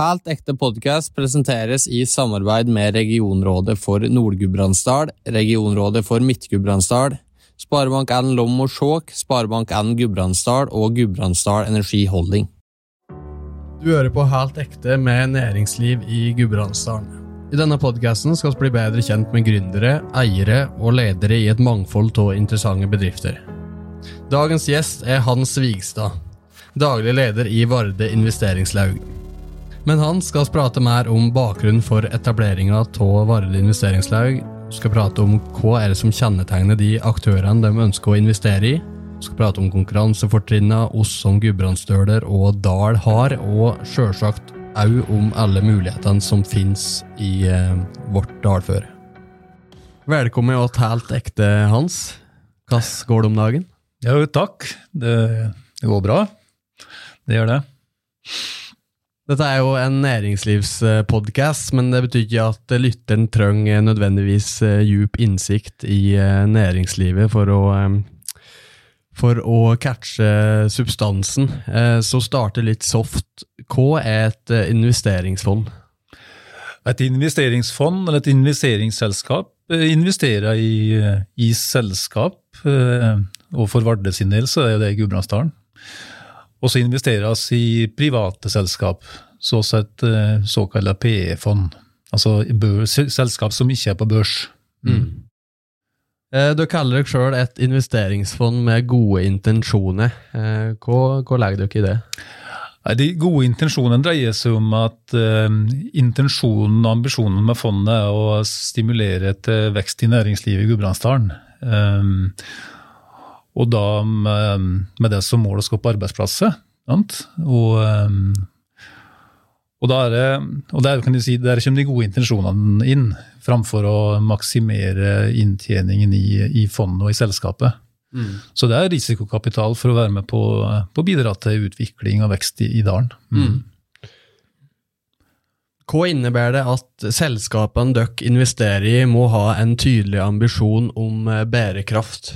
Helt ekte podkast presenteres i samarbeid med Regionrådet for Nord-Gudbrandsdal, Regionrådet for Midt-Gudbrandsdal, Sparebank1 Lom og Skjåk, Sparebank1 Gudbrandsdal og Gudbrandsdal Energi Holding. Du hører på Helt ekte med næringsliv i Gudbrandsdalen. I denne podkasten skal vi bli bedre kjent med gründere, eiere og ledere i et mangfold av interessante bedrifter. Dagens gjest er Hans Vigstad, daglig leder i Varde investeringslaug. Men han skal prate mer om bakgrunnen for etableringa av Varde investeringslaug. Skal prate om hva er det som kjennetegner de aktørene de ønsker å investere i. Skal prate om konkurransefortrinnene oss som Gudbrandsdøler og Dal har, og sjølsagt òg om alle mulighetene som finnes i eh, vårt dalføre. Velkommen og Helt ekte, Hans. Hvordan går det om dagen? Jo, takk. Det, det går bra. Det gjør det. Dette er jo en næringslivspodkast, men det betyr ikke at lytteren trenger nødvendigvis eh, djup innsikt i eh, næringslivet for å, eh, for å catche substansen. Så starte litt soft. Hva er et investeringsfond? Et investeringsfond eller et investeringsselskap investerer i, i selskap, og for Varde sin del så er det Gudbrandsdalen. Og så investeres i private selskap, så sett et eh, PE-fond. Altså børs, selskap som ikke er på børs. Mm. Du kaller dere sjøl et investeringsfond med gode intensjoner. Eh, Hva, hva legger dere i det? De gode intensjonene dreier seg om at eh, intensjonen og ambisjonen med fondet er å stimulere til vekst i næringslivet i Gudbrandsdalen. Um, og da med, med det som mål å skape arbeidsplasser. Sant? Og, um, og, da er det, og der, si, der kommer de gode intensjonene inn, framfor å maksimere inntjeningen i, i fondet og i selskapet. Så det er risikokapital for å være med på, å bidra til utvikling og vekst i, i dalen. Mm. Hva innebærer det at selskapene dere investerer i, må ha en tydelig ambisjon om eh, bærekraft?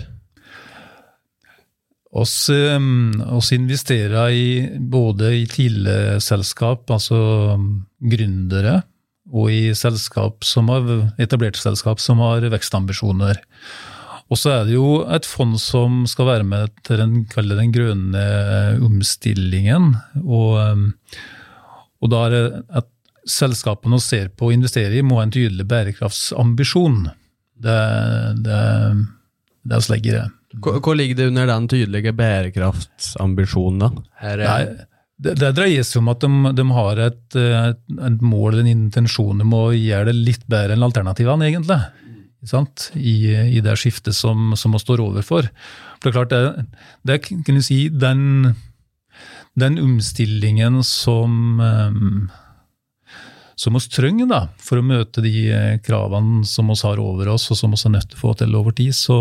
Oss, um, oss investerer i både i tidligselskap, altså um, gründere, og i selskap som har, etablerte selskap som har vekstambisjoner. Og så er det jo et fond som skal være med til den, den grønne omstillingen. Og, um, og da er det at selskapene vi ser på å investere i, må ha en tydelig bærekraftsambisjon. Det, det, det er legger i Hva, hva ligger det under den tydelige bærekraftsambisjonen, da? Er det- Nei, det, det dreier seg om at de, de har et, et, et mål, en intensjon om å gjøre det litt bedre enn alternativene, egentlig. I, I det skiftet som, som vi står overfor. For det er klart, det, det kan du si, den, den omstillingen som um, som vi trenger da, for å møte de eh, kravene som vi har over oss, og som vi er nødt til å få til over tid, så,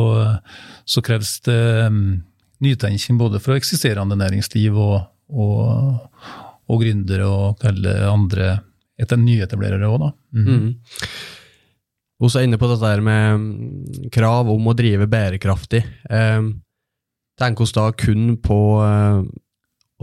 så kreves det um, nytenking både fra eksisterende næringsliv og, og, og gründere og alle andre etter nyetablerere òg, da. Mm. Mm. Og så inne på dette her med mm, krav om å drive bærekraftig. Eh, tenker vi da kun på eh,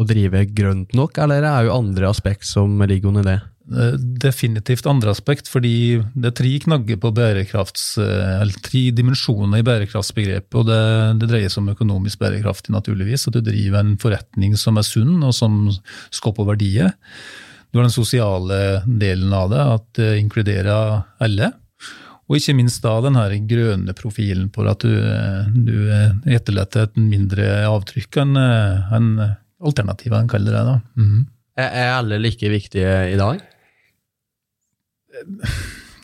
å drive grønt nok, eller er det jo andre aspekt som ligger under det? Eh, Definitivt andre aspekt, fordi det er tre knagger på bærekrafts, eh, eller tre dimensjoner i bærekraftsbegrepet. og det, det dreier seg om økonomisk bærekraftig, naturligvis. At du driver en forretning som er sunn, og som skaper verdier. Du har den sosiale delen av det, at det inkluderer alle. Og ikke minst da den her grønne profilen på at du, du etterlater et mindre avtrykk enn en alternativet, en kaller det. da. Mm. Er alle like viktige i dag?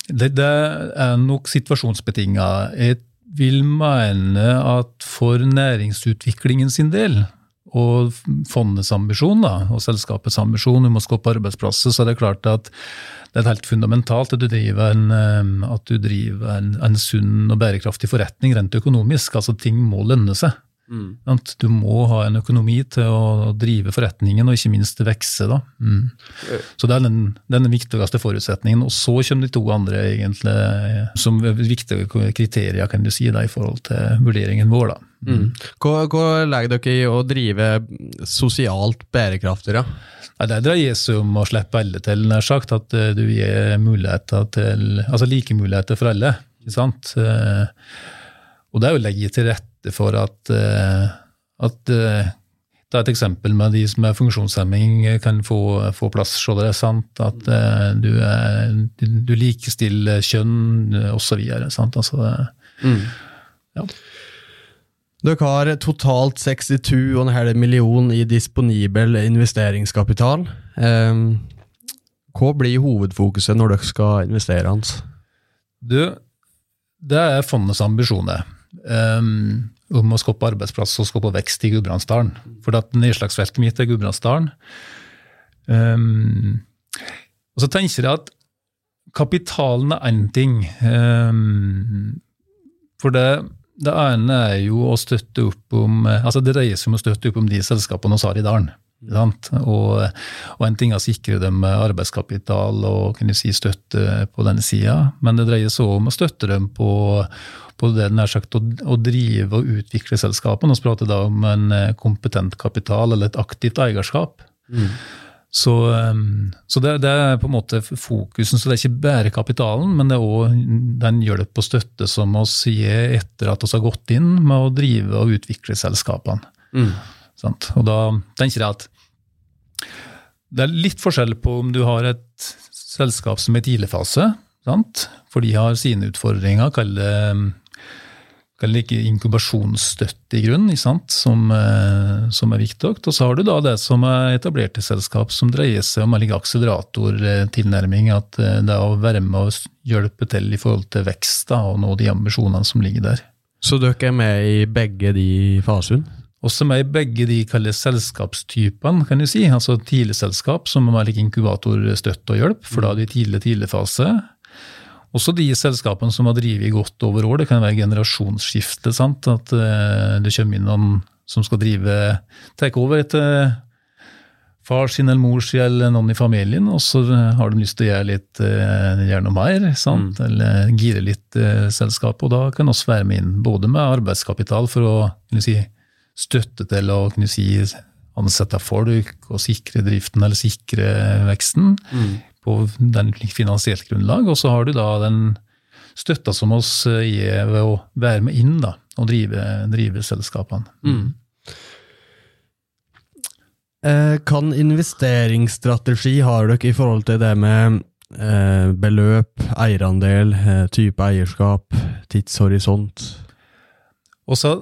Det, det er nok situasjonsbetinga. Jeg vil mene at for næringsutviklingen sin del, og fondets ambisjon da, og selskapets ambisjon om å skape arbeidsplasser, så er det klart at det er helt fundamentalt at du driver en, eh, du driver en, en sunn og bærekraftig forretning rent økonomisk. altså Ting må lønne seg. Sant? Du må ha en økonomi til å drive forretningen, og ikke minst vokse. Mm. Så det er den, den viktigste forutsetningen. Og så kommer de to andre egentlig som viktige kriterier kan du si, da, i forhold til vurderingen vår. da. Mm. Hva, hva legger dere i å drive sosialt bærekraftig? da? Ja, det dreier seg om å slippe alle til, nær sagt. At eh, du gir muligheter til, altså like muligheter for alle. ikke sant? Eh, og det er å legge til rette for at, eh, at eh, Ta et eksempel med de som er funksjonshemming, kan få, få plass det er sant? At uh, du, er, du, likestiller kjønn osv. Altså, mm. ja. Dere har totalt 62,5 millioner i disponibel investeringskapital. Um, hva blir hovedfokuset når dere skal investere hans? Du, det er fondets ambisjoner um, om å skape arbeidsplass og skape vekst i Gudbrandsdalen. For at nedslagsfeltet mitt er Gudbrandsdalen. Um, og så tenker jeg at kapitalen er én ting. Um, for det, det, ene er jo å støtte opp om altså Det dreier seg om å støtte opp om de selskapene vi har i dalen. Og, og, en ting er å sikre dem arbeidskapital og kunne si støtte på denne sida, men det dreier seg om å støtte dem på på det nær sagt å, å drive og utvikle selskapene. Vi prater da om en eh, kompetent kapital eller et aktivt eierskap. Mm. Så, ehm, så det, det, er på en måte fokusen. Så det er ikke bare kapitalen, men det er òg den hjelp og støtte som vi gir etter at vi har gått inn med å drive og utvikle selskapene. Mm. Og da tenker jeg at det er litt forskjell på om du har et selskap som er i tidlig fase, for de har sine utfordringer, kall det like inkubasjonsstøtte i grunnen, som, eh, som, er viktig. Og så har du da det som er etablerte selskap, som dreier seg om en akseleratortilnærming. At eh, det er å være med og hjelpe til i forhold til vekst da, og nå de ambisjonene som ligger der. Så dere er med i begge de fasene? Også med i begge de kalles selskapstypene, kan du si. Altså tidligselskap som er like inkubatorstøtte og hjelp, for da er de tidlig tidlig fase. Også de selskapene som har drevet godt over år. Det kan være generasjonsskifte. sant? At uh, det kommer inn noen som skal drive ta over etter far sin eller mor sin eller noen i familien, og så har de lyst til å gjøre litt uh, gjøre noe mer. sant? Mm. Eller gire litt uh, selskapet. Og da kan vi være med inn både med arbeidskapital for å si, støtte til å si, ansette folk og sikre driften eller sikre veksten. Mm på den finansielt grunnlag. Og så har du da den støtta som oss eh, gir ved å være med inn da, og drive, drive selskapene. Mm. Eh, kan investeringsstrategi har dere i forhold til det med eh, beløp, eierandel, type eierskap, tidshorisont? Og så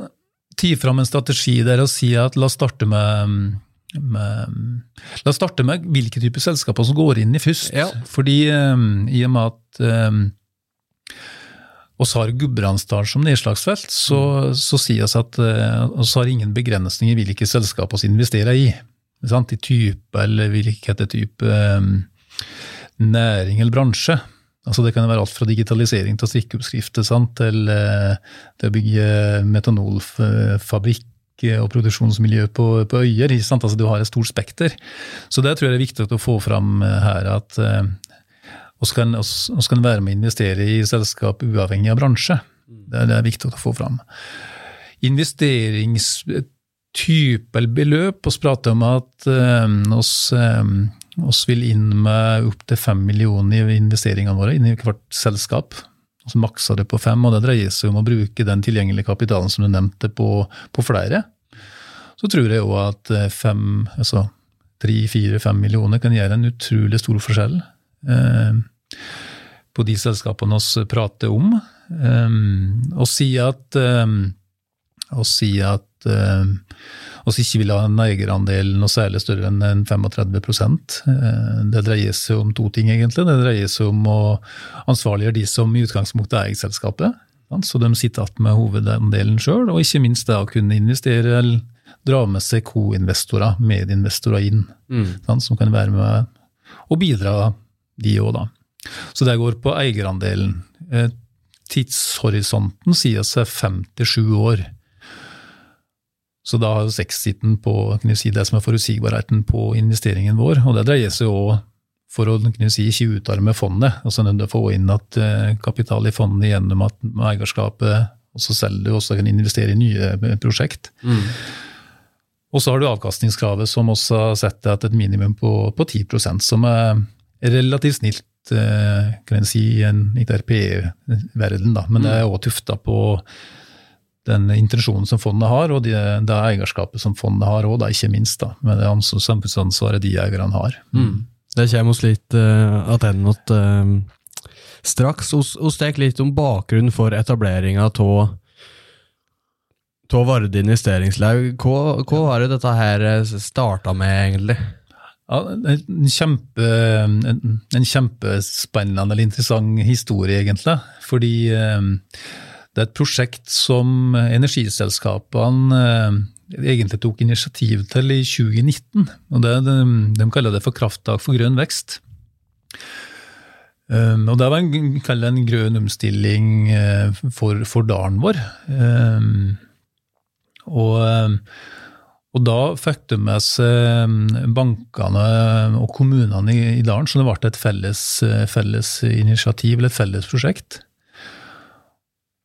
ti fram en strategi der og si at la oss starte med med, La oss starte med hvilke typer selskaper som går inn i først. Ja. Fordi um, i og med at um, oss har Gudbrandsdalen som nedslagsfelt, så, mm. så sier vi at uh, oss har ingen begrensninger i hvilke selskaper vi investerer i. Sant? I type eller hvilken type um, næring eller bransje. Altså Det kan være alt fra digitalisering til strikkeoppskrifter til, til å bygge metanolfabrikk og produksjonsmiljø på, på øyer. Altså, du har et stort spekter. Så det tror jeg er viktig å få fram eh, her. at vi oss kan, være med å investere i selskap uavhengig av bransje. Det, det er viktig å få fram. Investeringstype eller beløp. Vi prater om at uh, oss, oss vil inn med opptil fem millioner i investeringene våre inn i hvert selskap. Og så makser det på fem, og det dreier seg om å bruke den tilgjengelige kapitalen som du nevnte, på, på flere. Så tror jeg òg at eh, fem, altså tre, fire, fem millioner kan gjøre en utrolig stor forskjell eh, på de selskapene vi prater om. Eh, og si at, eh, og si at eh, oss ikke vil ha en eierandel noe særlig større enn 35 eh, Det dreier seg om to ting, egentlig. Det dreier seg om å ansvarliggjøre de som i utgangspunktet eier selskapet. Så de sitter igjen med hovedandelen sjøl, og ikke minst det å kunne investere eller dra med seg co-investorer, medinvestorer inn, mm. som kan være med og bidra, de òg, da. Så det går på eierandelen. Eh, tidshorisonten sier seg fem til sju år. Så da har exiten på kan du si, det som er forutsigbarheten på investeringen vår. Og det dreier seg òg for å kunne si, ikke utarme fondet. altså Nødt å få inn at eh, kapital i fondet gjennom at eierskapet og så selger du også kan investere i nye eh, prosjekt. Mm. Og så har du avkastningskravet som også har sett at et minimum på, på 10% som er relativt snilt eh, kan en si, i en RPE-verden, men det er òg tufta på den intensjonen som fondet har, og det, det eierskapet som fondet har òg, ikke minst. da, Med det samfunnsansvaret de eierne har. Mm. Det kommer oss litt uh, attennåt uh, straks. Vi stek litt om bakgrunnen for etableringa av Varde investeringslaug. Hva, hva var det dette her eh, starta med, egentlig? Ja, en, kjempe, en, en kjempespennende eller interessant historie, egentlig. Fordi um, det er et prosjekt som energiselskapene eh, egentlig tok initiativ til i 2019. og det, de, de, kaller det for Krafttak for grønn vekst. Um, og Det var en, en grønn omstilling for, for dalen vår. Um, og, um, og, da fikk de med seg bankene og kommunene i, i dalen, så det ble et felles, felles initiativ, eller et felles prosjekt.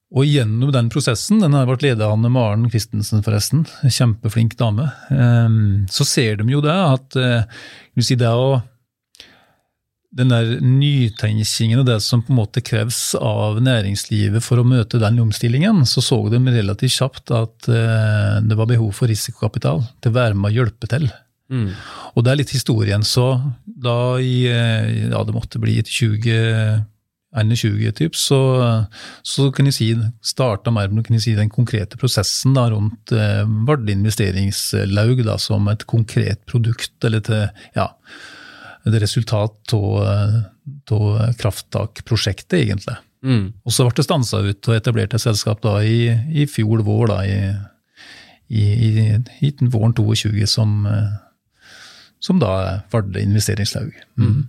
Og gjennom den prosessen, den har vært ledet av Maren Christensen, forresten, kjempeflink dame, ehm, så ser de jo det at eh, si det å den der nytenkingen og det som på en måte kreves av næringslivet for å møte den omstillingen, så så de relativt kjapt at eh, det var behov for risikokapital til å være med og hjelpe til. Mm. Og det er litt historien. Så da i eh, ja, det måtte bli 20 21 typ, så, så kan jeg si, starta mer med si, den konkrete prosessen da, rundt eh, Vardø investeringslaug da, som et konkret produkt, eller til, ja, et resultat av krafttakprosjektet, egentlig. Mm. Og så ble det stansa ut og etablert et selskap da, i, i fjor vår, da, i, i, i, i våren 22, som, som da ble investeringslaug. Mm.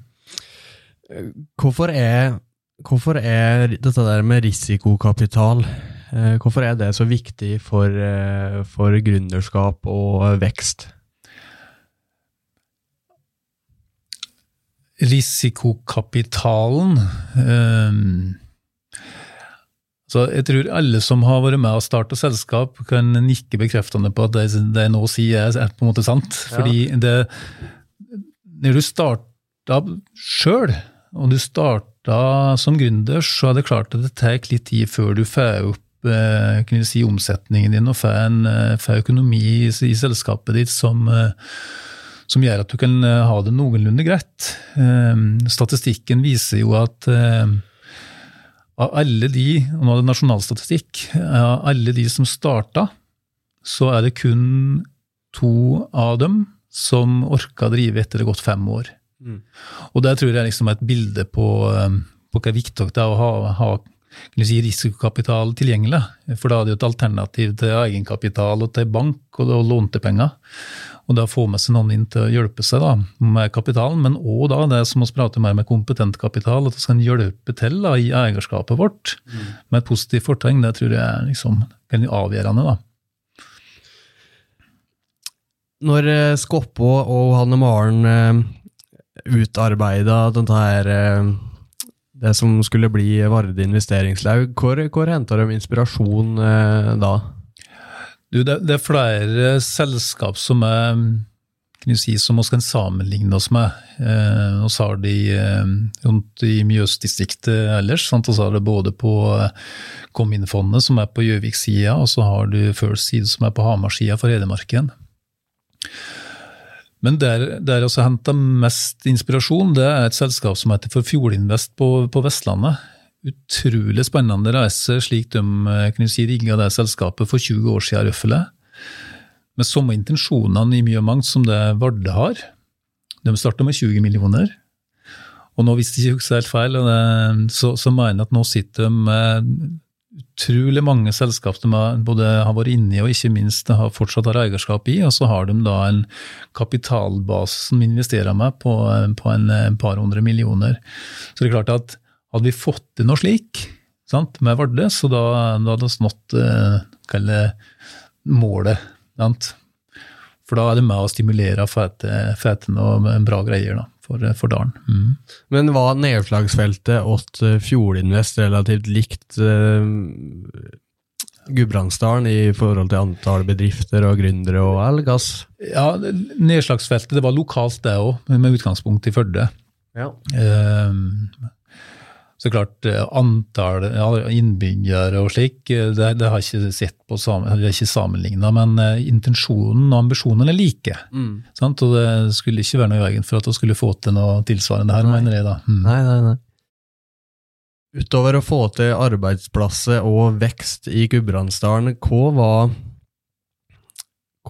Hvorfor er Hvorfor er dette der med risikokapital eh, Hvorfor er det så viktig for, eh, for gründerskap og vekst? Risikokapitalen um, så Jeg tror alle som har vært med og starta selskap, kan nikke bekreftende på at det, det jeg nå sier, er på en måte sant. Fordi ja. det Når du starta sjøl, og du starta som gründer, så er det klart at det tar litt tid før du får opp eh, du si, omsetningen din og får, en, eh, får økonomi i, i, selskapet ditt som, eh, som, gjør at du kan ha det noenlunde greit. Statistikken viser jo at av alle de, og nå er det nasjonalstatistikk, av alle de som starta, så er det kun to av dem som orka å drive etter det gått fem år. Mm. Og det tror jeg liksom er et bilde på, um, på hva viktig det er å ha, ha si, risikokapital tilgjengelig. For da er det jo et alternativ til egenkapital og til bank og, og lånte penger. Og da få med seg noen inn til å hjelpe seg da, med kapitalen, men òg det som vi prater mer med kompetent kapital, at vi skal hjelpe til da, i eierskapet vårt mm. med et positivt fortegn. Det tror jeg er liksom, avgjørende. da. Når eh, Skoppå og Hanne Maren eh, utarbeida dette her eh, Det som skulle bli Varde investeringslaug. Hvor, hvor henta de inspirasjon da? Du, det, det, er flere selskap som er kan si, som vi kan sammenligne oss med. Eh, og så har de eh, rundt i Mjøsdistriktet ellers. Sant? Så har det både på Kom-inn-fondet, som er på Gjøvik-sida, og så har du First Seed, som er på Hamar-sida for Hedmarken. Men der, der også henta mest inspirasjon, det er et selskap som heter for Fjordinvest på, på Vestlandet. Utrolig spennende reise, slik de eh, kunne si, rigga det selskapet for 20 år siden, Røffele. Med samme intensjonene i mye og mangt som det Varde har. De starta med 20 millioner. Og nå, hvis de ikke husker helt feil, så, så mener jeg at nå sitter de med utrolig mange selskap de både har vært inne i og ikke minst har fortsatt har eierskap i. Og så har de da en kapitalbase som investerer med på, på en, en, par hundre millioner. Så det er klart at hadde vi fått til noe slik sant, med Vardø, så da, da hadde vi nådd eh, målet Sant? For da er det med å stimulere og fete noe bra greier da, for, for dalen. Mm. Men var nedslagsfeltet åt Fjordinvest relativt likt uh, Gudbrandsdalen i forhold til antall bedrifter og gründere og elgass? Ja, nedslagsfeltet det var lokalt det òg, med utgangspunkt i Førde. Ja. Uh, så klart, eh, antall innbyggere og slik, eh, det, det, har jeg ikke sett på, det er ikke sammenligna, men eh, intensjonen og ambisjonen er like. Mm. Og det skulle ikke være noe i veien for at vi skulle få til noe tilsvarende her, mener jeg da. Mm. Nei, nei, nei. Utover å få til arbeidsplasser og vekst i Gudbrandsdalen, hva var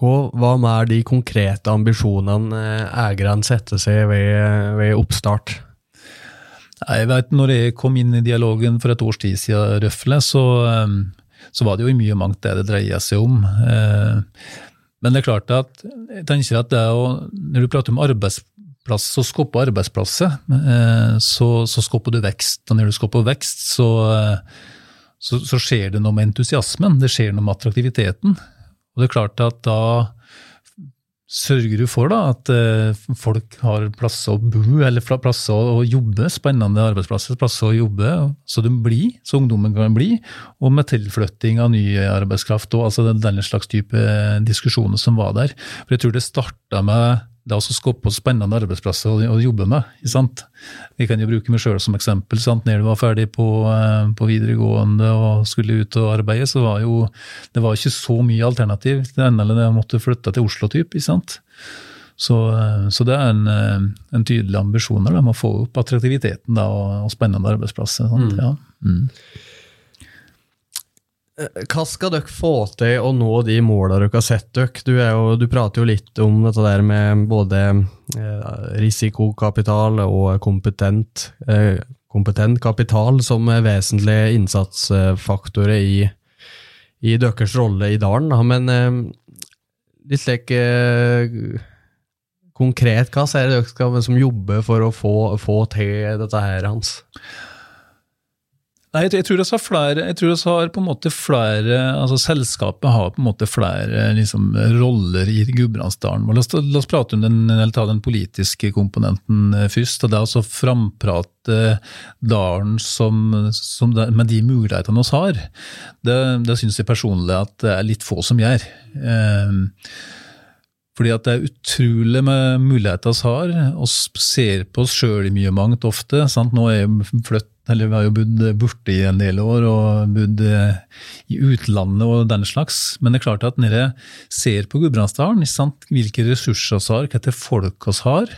hva mer de konkrete ambisjonene eierne setter seg ved, ved oppstart? Jeg vet, når jeg kom inn i dialogen for et års tid siden, Røfle, så, ehm, så, var det jo i mye og mangt det det dreia seg om. Eh, men det er klart at jeg tenker at det å, når du prater om arbeidsplass, så skaper arbeidsplasser, eh, så, så skaper du vekst. Og når du skaper vekst, så, eh, så, så skjer det noe med entusiasmen, det skjer noe med attraktiviteten. Og det er klart at da Sørger du for da, at eh, folk har plasser å bo, eller plasser å jobbe, spennende arbeidsplasser, plasser å jobbe, så de blir, så ungdommen kan bli, og med tilflytting av ny arbeidskraft og altså den slags type diskusjoner som var der. For jeg tror det starta med det er også skape spennende arbeidsplasser å, å jobbe med. sant? Vi kan jo bruke meg sjøl som eksempel. sant? Når du var ferdig på, eh, på, videregående og skulle ut og arbeide, så var jo det var ikke så mye alternativ. Det ene eller det måtte flytte til Oslo, typ? Så, eh, så, det er en, eh, en tydelig ambisjon der, å få opp attraktiviteten da, og, og spennende arbeidsplasser. Sant? Mm. Ja. Mm. Eh, hva skal dere få til å nå de målene dere har sett dere? Du, jo, du, prater jo litt om dette der med både eh, risikokapital og kompetent, eh, kompetent kapital som vesentlige innsatsfaktorer i, i deres rolle i dalen. Men litt slik konkret, hva ser dere skal, som jobber for å få, få til dette her, Hans? Nei, jeg tror vi har flere, jeg tror har på en måte flere, altså Selskapet har på en måte flere liksom, roller i Gudbrandsdalen. La, la, oss prate om den, den politiske komponenten eh, først. og Det er altså framprate dalen som, som det, med de mulighetene vi har. Det, det syns jeg personlig at det er litt få som gjør. Eh, fordi at det er utrolig med muligheter vi har. Vi ser på oss sjøl i mye mangt ofte. Sant? Nå er jeg flytt eller vi har jo bodd borte i en del år og bodd eh, i utlandet og den slags. Men det er klart at når jeg ser på Gudbrandsdalen, hvilke ressurser vi har, hvilke folk vi har,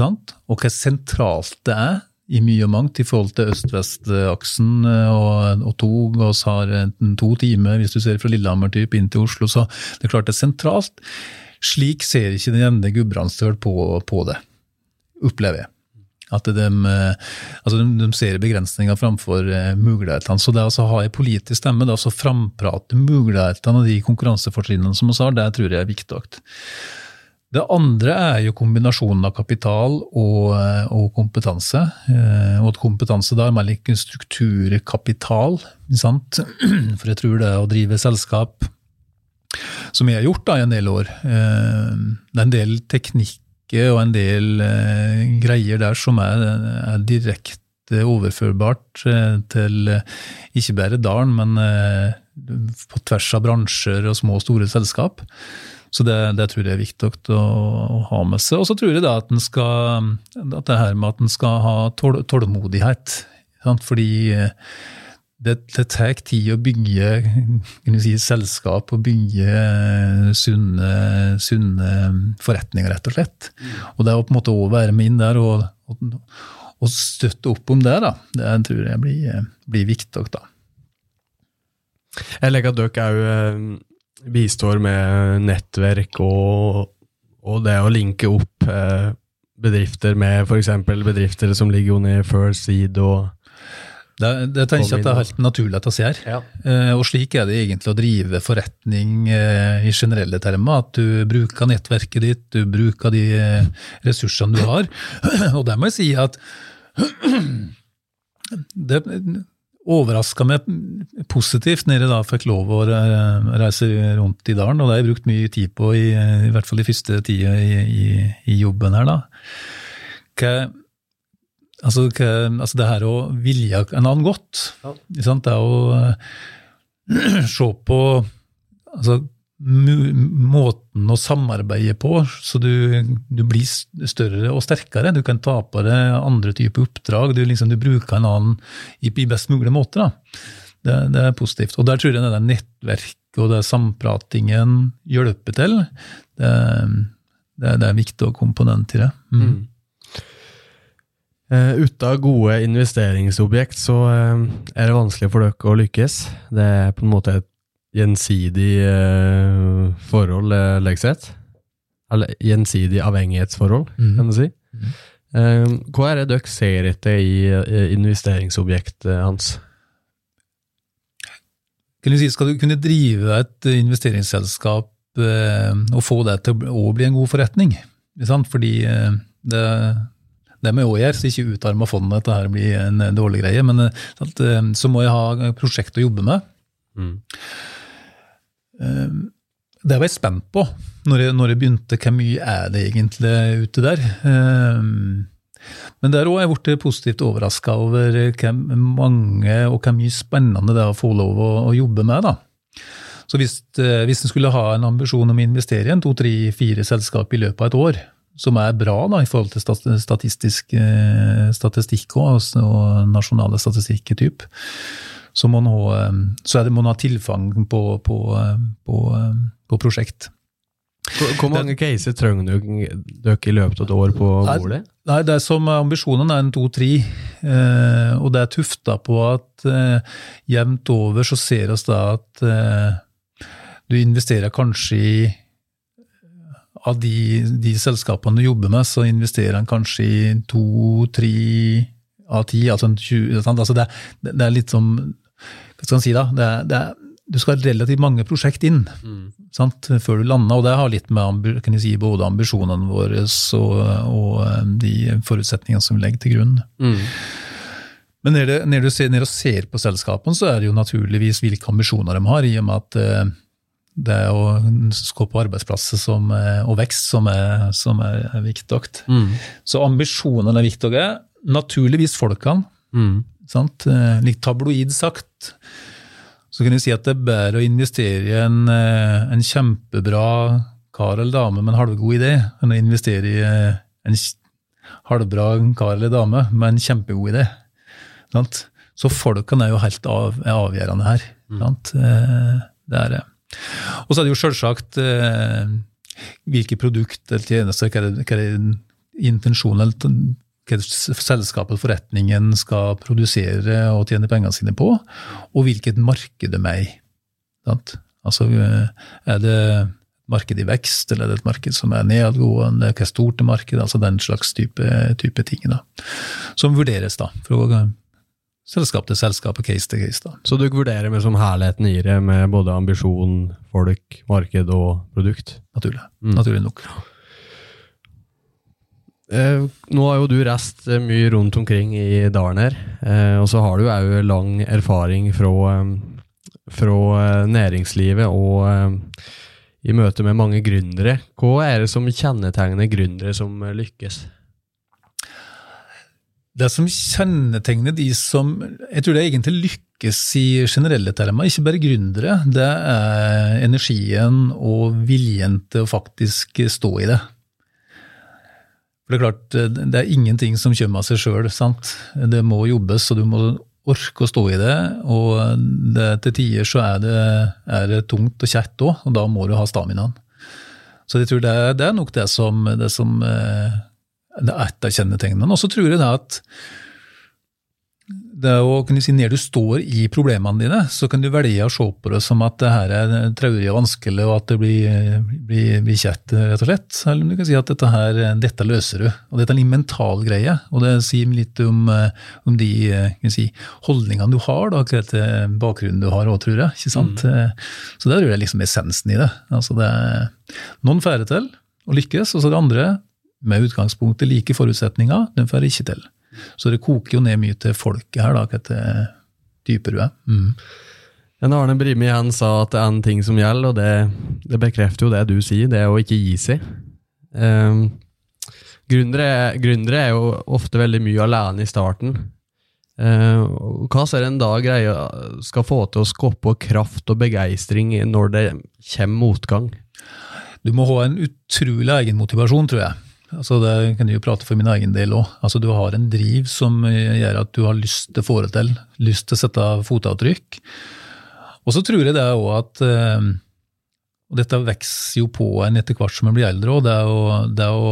og hvor sentralt det er i mye og mangt i forhold til øst-vest-aksen eh, og, og tog. og så har to timer, hvis du ser fra Lillehammer typ inn til Oslo. Så det er klart det er sentralt. Slik ser ikke den jevne gudbrandsdøl på, på det, opplever jeg. At de, eh, altså de, de ser begrensninger framfor eh, mulighetene. Så det å ha en politisk stemme, det å framprate mulighetene og de konkurransefortrinnene som vi har, det tror jeg er viktig. Det andre er jo kombinasjonen av kapital og, eh, og kompetanse. Og at kompetanse da er mer like strukturkapital. Sant? For jeg tror det å drive selskap, som jeg har gjort da i en del år, det er en del teknikk og en del eh, greier der som er, er direkte overførbart eh, til eh, ikke bare dalen, men på tvers av bransjer og små og store selskap. Så det, det, tror jeg er viktig å, å ha med seg. Og så tror jeg da at, skal, at det her med at en skal ha tål, tålmodighet. Sant? Fordi det, det tar tid å bygge si, selskap og bygge eh, sunne, sunne, forretninger, rett og slett. Mm. Og det å på en måte være med inn der og, og, og, støtte opp om det, da, det tror jeg blir, blir viktig. da. Jeg legger at dere òg eh, bistår med nettverk og, og, det å linke opp eh, bedrifter med f.eks. bedrifter som ligger under First Seed og det, det tenker jeg at det er helt naturlig at vi gjør. Ja. Eh, og slik er det egentlig å drive forretning eh, i generelle termer. At du bruker nettverket ditt, du bruker de eh, ressursene du har. Og der må jeg si at det, overraska meg positivt når jeg da fikk lov å reise rundt i dalen, og det har jeg brukt mye tid på, i, i hvert fall de første tida i, i, i jobben her. da. Hva, altså, altså det her å vilje en annen godt, sant? det er å eh, se på altså, måten å samarbeide på, så du, du blir større og sterkere. Du kan ta på deg andre typer oppdrag. Du, liksom, du bruker en annen i, i best mulig måte. Da. Det, det er positivt. Og der tror jeg det der nettverket og det sampratingen hjelper til. Det, det, det er en viktig komponent i det. Mm. Uh, uten gode investeringsobjekt så uh, er det vanskelig for dere å lykkes. Det er på en måte et gjensidig uh, forhold, uh, legger. Eller gjensidig avhengighetsforhold, mm. kan du si. Mm. Hva er det dere ser etter i investeringsobjektet hans? Kan du si, skal du kunne drive et investeringsselskap og få det til å bli- en god forretning? Fordi det, det må jeg òg gjøre, så ikke utarme fondet dette her blir en eh, dårlig greie. Men eh, eh, så må jeg ha prosjekt å jobbe med. Mm. Eh, Det var jeg spent på når jeg, når jeg begynte. Hvor mye er det egentlig ute der? Eh, Men der òg er jeg blitt positivt overraska over hvor mange og hvor mye spennende det er å få lov å, å jobbe med. da. Så hvis, hvis en skulle ha en ambisjon om å investere i en to, tre, fire selskap i løpet av et år, som er bra da, i forhold til statistisk, eh, statistikk og, og nasjonale statistikker, typ, så, må man ha, eh, er tilfang på, på, eh, på, eh, på prosjekt. Hvor, mange caser trenger dere i løpet av et år på bordet? Nei, det er som ambisjonen er en to-tre, eh, og det er tufta på at eh, jevnt over så ser vi da at eh, du investerer kanskje i av de, de selskapene du jobber med, så investerer en kanskje i to-tre av ti. Altså, 20, altså det, det er litt som Hva skal en si, da? Det det er, du skal ha relativt mange prosjekt inn sant, før du lander, og det har litt med kan si, både ambisjonene våre og, og eh, de forutsetningene som vi legger til grunn. Mm. Men når, det, når du ser, når du ser på selskapene, så er det jo naturligvis hvilke ambisjoner de har, i og med at eh, det å skape arbeidsplasser som, og vekst som er, som er viktig. Mm. Så ambisjonene er viktige. Naturligvis folkene. Mm. Sant? Eh, Litt tabloid sagt, så kan du si at det er bedre å investere i en, eh, en kjempebra kar eller dame med en halvgod idé, enn å investere i eh, en halvbra kar eller dame med en kjempegod idé. Sant? Så folkene er jo helt av, er avgjørende her. Sant? Eh, Det er det. Og så er det jo selvsagt eh, hvilke produkt eller tjenester, hva er hva er intensjonen eller hva selskapet, forretningen, skal produsere og tjene pengene sine på, og hvilket marked de er i. Altså, eh, er det et marked i vekst, eller er det et marked som er nedadgående, hva er stort marked, altså den slags type, type ting. Da. Som vurderes da, fra selskap til selskap og case til case. da. Så du vurderer med som herligheten i det, med både ambisjon, folk, marked og produkt? Naturlig, Mm. naturlig nok. Eh, nå har jo du reist eh, mye rundt omkring i dalen her, eh, og så har du òg lang erfaring fra, fra næringslivet og eh, i møte med mange gründere. Hva er det som kjennetegner gründere som lykkes? Det som kjennetegner de som Jeg tror det egentlig lykkes i generelle termer, ikke bare gründere, det er energien og viljen til å faktisk stå i det. For Det er klart, det er ingenting som kommer av seg sjøl. Det må jobbes, og du må orke å stå i det. Og det, til tider så er det, er det tungt og kjett òg, og da må du ha staminaen. Så jeg tror det, er- det er nok det som, det som eh, det er et av kjennetegnene. Og så tror jeg det at det å kunne si Når du står i problemene dine, så kan du velge å se på det som at det her er traurig og vanskelig, og at det blir, blir, blir kjett, rett og slett. Eller om du kan si at dette, her, dette løser du. Og dette er en mental greie, og det sier litt om, eh, om de eh, si, holdningene du har, da, akkurat til bakgrunnen du har òg, tror jeg. ikke sant? Mm. Så det tror jeg liksom essensen i det. Altså det er noen får det til å lykkes, og så det andre med utgangspunkt i like forutsetninger, den får ikke til. Så det koker jo ned mye til folket her, da, hva til dyper du er. Mm. En Arne Brimi han sa at det er en ting som gjelder, og det, det bekrefter jo det du sier, det er å ikke gi seg. Um, gründere, gründere er jo ofte veldig mye alene i starten. Uh, hva ser en da greie skal få til å skape kraft og begeistring når det kommer motgang? Du må ha en utrolig egenmotivasjon, tror jeg. Altså det kan jeg jo prate for min egen del òg. Altså du har en driv som gjør at du har lyst til å få det til, lyst til å sette fotavtrykk. Og så tror jeg det òg at uh, og dette vokser jo på en etter hvert som en blir eldre, og det å, det å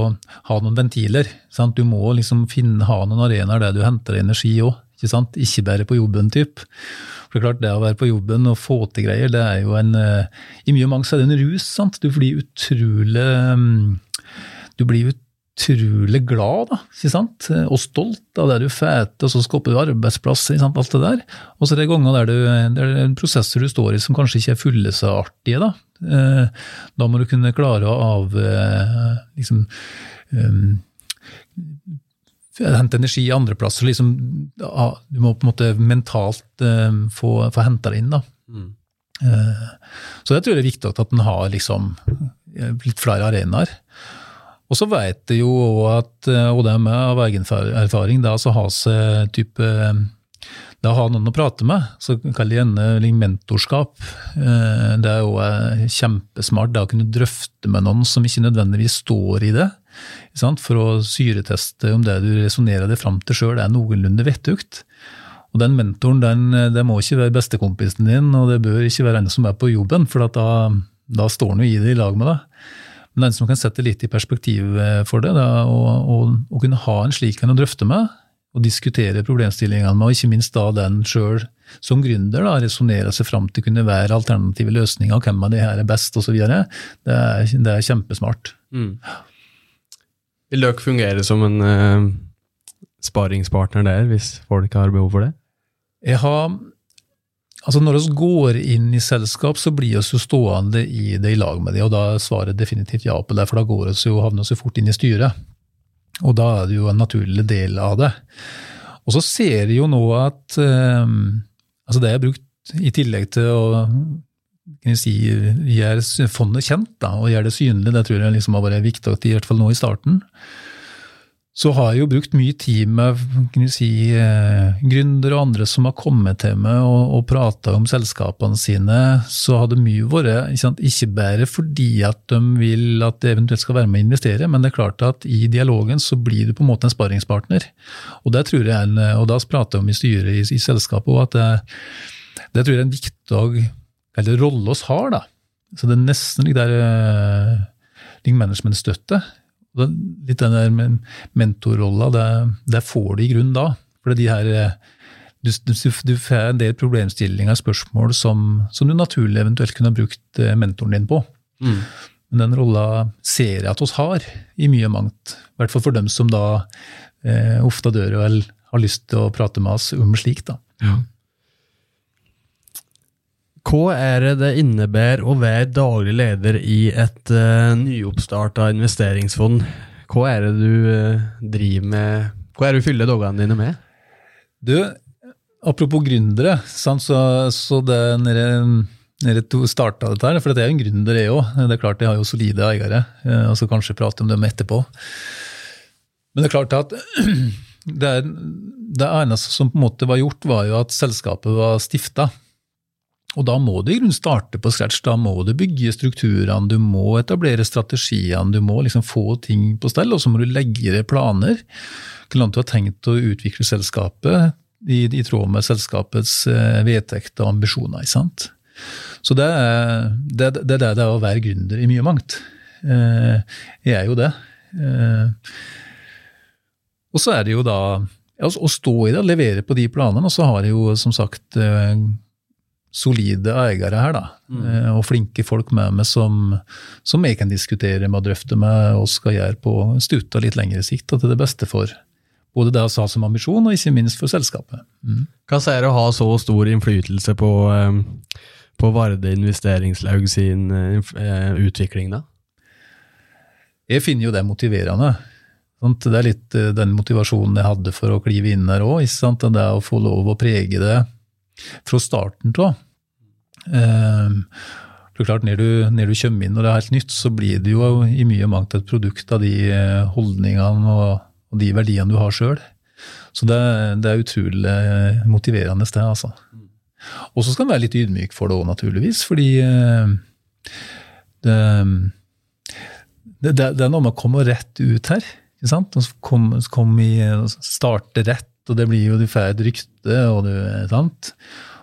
ha noen ventiler. Sant? Du må liksom finne, ha noen arenaer der du henter energi òg. Ikke, ikke bare på jobben, typ. For det er klart, det å være på jobben og få til greier, det er jo en eh, I mye mange mangt er det en rus. sant? Du blir utrolig mm, Du blir utrolig glad da, og stolt av det du får og så skaper du arbeidsplass, alt det der. Og så er det ganger der du, det er en prosesser du står i som kanskje ikke er fulle så artige. Da eh, Da må du kunne klare å av eh, liksom, um, hente energi andre plasser. Liksom, du må på en måte mentalt få, få henta det inn. da. Mm. Uh, så jeg tror det er viktig at en har liksom, litt flere arenaer. Og så vet jeg jo at, og det med av egen erfaring, det å ha seg type det å ha noen å prate med, så kaller jeg gjerne mentorskap. Det er jo kjempesmart det å kunne drøfte med noen som ikke nødvendigvis står i det. For å syreteste om det du resonnerer deg fram til sjøl er noenlunde vettugt. Og den mentoren den, det må ikke være bestekompisen din, og det bør ikke være en som er på jobben, for da, da står han jo i det i lag med deg. Men den som kan sette litt i perspektiv eh, for det, da, og, og, og, kunne ha en slik en å drøfte med, og diskutere problemstillingene med, og ikke minst da den sjøl som gründer resonnere seg fram til kunne være alternative løsninger, hvem av de her er best osv., det, er, det er kjempesmart. Mm. Vil dere fungere som en uh, sparingspartner der, hvis folk har behov for det? Jeg har Altså Når vi går inn i selskap, så blir vi jo stående i det i lag med det, og da er svaret definitivt ja på det, for da går vi jo, havner vi fort inn i styret. Og da er det jo en naturlig del av det. Og så ser vi jo nå at um, altså det er brukt i tillegg til å kan si, gjøre fondet kjent da, og gjøre det synlig. Det tror jeg liksom har vært viktig, i hvert fall nå i starten. Så har jeg jo brukt mye tid med si, eh, gründere og andre som har kommet til meg og, og prata om selskapene sine. Så har det mye vært ikke, sant, ikke, bare fordi at de vil at det eventuelt skal være med å investere, men det er klart at i dialogen så blir du på en måte en sparringspartner. Og det tror jeg og da prater jeg om i styret i, i selskapet òg, at det, det tror jeg er en viktig eller rolle oss har. da. Så det er nesten litt der uh, management-støtte. Litt den der mentorrolla, det, det, får du i grunnen da. For de her, eh, du, du, du, får en del problemstillinger, spørsmål, som, som, du naturlig eventuelt kunne brukt eh, mentoren din på. Mm. Men den rolla ser jeg at oss har, i mye mangt. I hvert fall for dem som da eh, ofte dør og har lyst til å prate med oss om slikt. da. Ja. Hva er det det innebærer å være daglig leder i et uh, nyoppstarta investeringsfond? Hva er det du uh, driver med? Hva er det du fyller dagene dine med? Du, apropos gründere, så, så det nede, to starta dette her, for det er jo en gründer, jeg òg. Det er klart jeg har jo solide eiere, eh, og så kanskje prate om dem etterpå. Men det er klart at det, er, det eneste som på en måte var gjort, var jo at selskapet var stifta. Og da må du i grunnen starte på scratch, da må du bygge strukturene, du må etablere strategiene, du må liksom få ting på stell, og så må du legge deg planer. Hvordan du har tenkt å utvikle selskapet i, i tråd med selskapets eh, vedtekter og ambisjoner. ikke sant? Så det er det, det, det er å være gründer i mye mangt. Eh, jeg er jo det. Eh, og så er det jo da å stå i det, levere på de planene. Og så har jeg jo som sagt solide eiere her, da. Mm. Eh, og flinke folk med meg som, som, jeg kan diskutere med og drøfte med og skal gjøre på stuta litt lengre sikt, og til det beste for både det vi har som ambisjon, og ikke minst for selskapet. Mm. Hva sier det å ha så stor innflytelse på, eh, på Varde investeringslaug sin uh, utvikling, da? Jeg finner jo det motiverende. Det er litt den motivasjonen jeg hadde for å klive inn her òg. Det å få lov å prege det fra starten av. Det for klart, når du, når du, kommer inn og det er helt nytt, så blir det jo i mye mangt et produkt av de eh, holdningene og, og de verdiene du har sjøl. Så det, det, er utrolig motiverende sted, altså. Og så skal en være litt ydmyk for det òg, naturligvis, fordi eh, det, det, det, er noe med å komme rett ut her. ikke sant? Kom, kom i, starte rett, og det blir jo du får et rykte, og du, sant?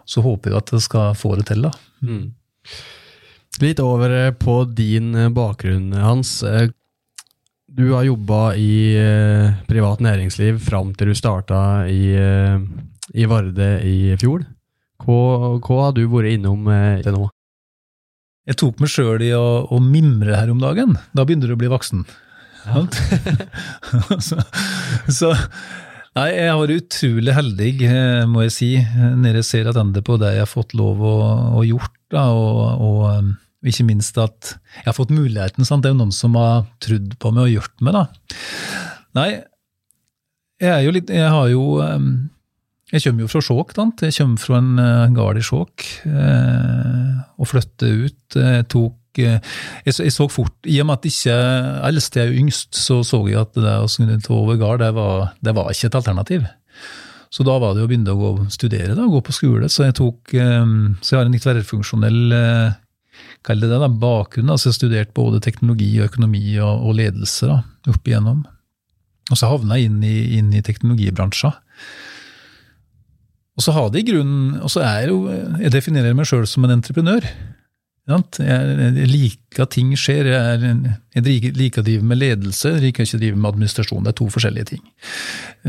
så håper vi at det skal få det til. da. Mm. Litt over eh, på din eh, bakgrunn, Hans. Eh, du har jobba i privat næringsliv fram til du starta i, i Varde i fjor. Hva, hva, har du vært innom til nå? Jeg tok meg sjøl i å, å, mimre her om dagen. Da begynner du å bli voksen. Ja. så, så Nei, jeg har vært utrolig heldig, må jeg si, når jeg ser tilbake på det jeg har fått lov å, å gjort. Da, og, og og ikke minst at jeg har fått muligheten. Sant? Det er jo noen som har trodd på meg og gjort meg. da. Nei, jeg litt Jeg har jo Jeg kommer jo fra Skjåk. Jeg kommer fra en, gard i Skjåk eh, og flyttet ut. Jeg tok eh, jeg, jeg, så fort, I og med at ikke eldst er yngst, så så jeg at det å skulle ta over gard, det det var ikke et alternativ. Så da var det å begynne å gå, studere, da, gå på skole. Så jeg tok, så jeg har en litt tverrfunksjonell eh, kall det det, da, bakgrunn. altså Jeg har studert både teknologi, og økonomi og, og ledelse da, opp igjennom. Og så havna jeg inn i, inn i teknologibransjen. Og så har det grunnen, og så er jeg jo, jeg definerer meg sjøl som en entreprenør. Jeg liker at ting skjer. Jeg, liker å drive med ledelse, jeg liker ikke å drive med administrasjon. Det er to forskjellige ting.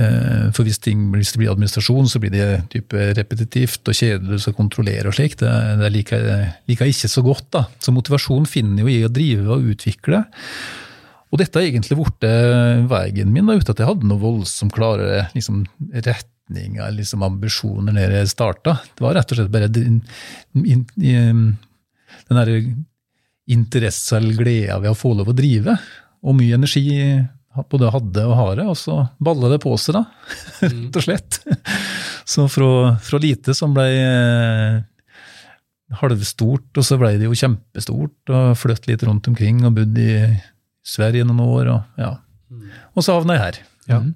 Eh, for hvis, ting, hvis det blir administrasjon, så blir det type repetitivt og kjedelig å kontrollere og slik. Det, det liker, liker, jeg ikke så godt. da. Så motivasjon finner jo i å drive og utvikle. Og dette har egentlig blitt veien min, da, uten at jeg hadde noe voldsomt klarere liksom, retninger liksom ambisjoner når jeg starta. Det var rett og slett bare den derre interesse eller gleda ved å få lov å drive. Og mye energi både hadde og har og så balla det på seg, da. Rett og slett. Så fra, fra lite som ble eh, halvstort, og så ble det jo kjempestort, og flyttet litt rundt omkring og bodd i Sverige noen år, og ja. Og så havna jeg her. Ja. Mm.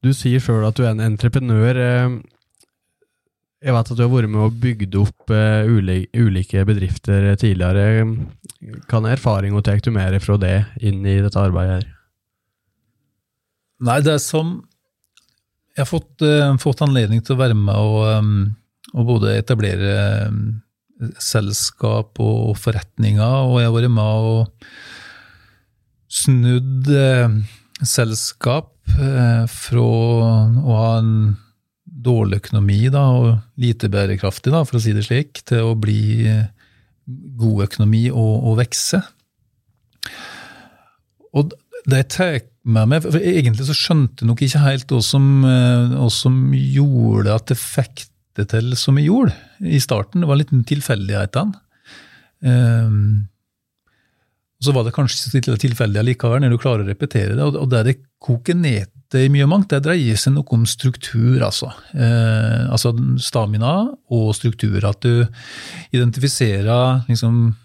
Du sier sjøl at du er en entreprenør. Jeg vet at du har vært med og bygd opp uh, ulike bedrifter tidligere. Hva erfaring og tar du mer fra det inn i dette arbeidet? her? Nei, det er som Jeg har fått, uh, fått anledning til å være med og, um, og både etablere um, selskap og forretninger, og jeg har vært med og snudd uh, selskap fra å ha en dårlig økonomi da, og lite bærekraftig, da, for å si det slik, til å bli god økonomi og, og vekse. Og det tar med meg, for Egentlig så skjønte jeg nok ikke helt hva som, eh, som gjorde at det fikk det til som jeg gjorde i starten. Det var litt tilfeldighetene. Um, og så var det kanskje tilfeldig likevel, når du klarer å repetere det. Og det det koker ned i mye og mangt, det dreier seg noe om struktur, altså. Eh, altså stamina og struktur. At du identifiserer liksom,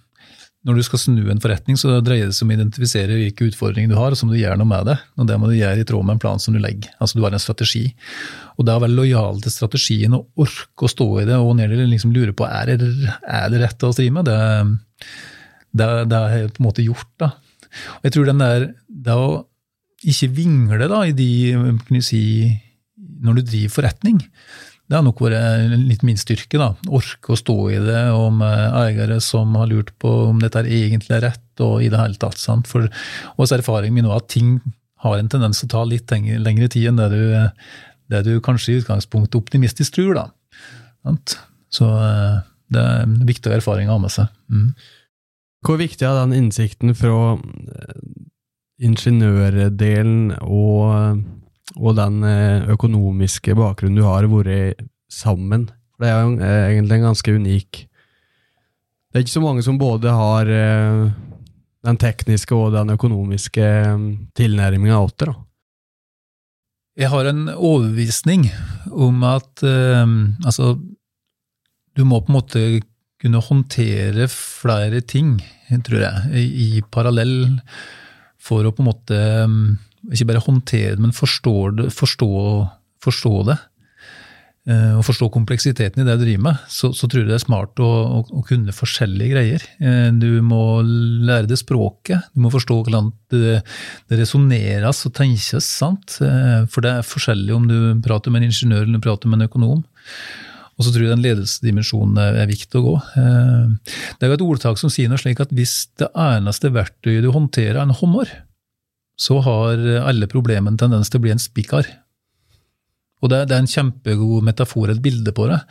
Når du skal snu en forretning, så dreier det seg om å identifisere hvilke utfordringer du har, og så må du gjøre noe med det. Og det må du gjøre i tråd med en plan som du legger. Altså Du har en strategi. Og det å være lojal til strategien og orke å stå i det, og ned liksom lure på er det, er det rett å drive med, det, det, det har jeg på en måte gjort. da. Og jeg tror den der, det å ikke vingle da, i de, kan si, når du driver forretning. Det har nok vært litt min styrke. da, Orke å stå i det, om eiere som har lurt på om dette er egentlig er rett, og i det hele tatt. sant? For også erfaringen min er at ting har en tendens til å ta litt lengre tid enn det du, det du kanskje i utgangspunktet optimistisk tror. da. Så eh, det er viktig å ha med seg. Mm. Hvor viktig er den innsikten fra ingeniørdelen og, og den eh, økonomiske bakgrunnen du har, vært sammen. Det er jo eh, egentlig en ganske unik Det er ikke så mange som både har eh, den tekniske og den økonomiske tilnærminga til det. Jeg har en overbevisning om at altså, du må på en måte kunne håndtere flere ting, tror jeg, i parallell for å på en måte eh, ikke bare håndtere det, men forstå det. Forstå, forstå det eh, og forstå kompleksiteten i det du driver med, så, så tror jeg det er smart å, å, å, kunne forskjellige greier. Eh, du må lære det språket, du må forstå hvordan det, det resonneres og tenkes. sant? For det er forskjellig om du prater med en ingeniør eller du prater med en økonom. Og så tror jeg den ledelsesdimensjonen er viktig å gå. Det er jo et ordtak som sier noe slik at hvis det eneste verktøyet du håndterer, er en hummer, så har alle problemene en tendens til å bli en spikar. Og det, er en kjempegod metafor, et bilde på det.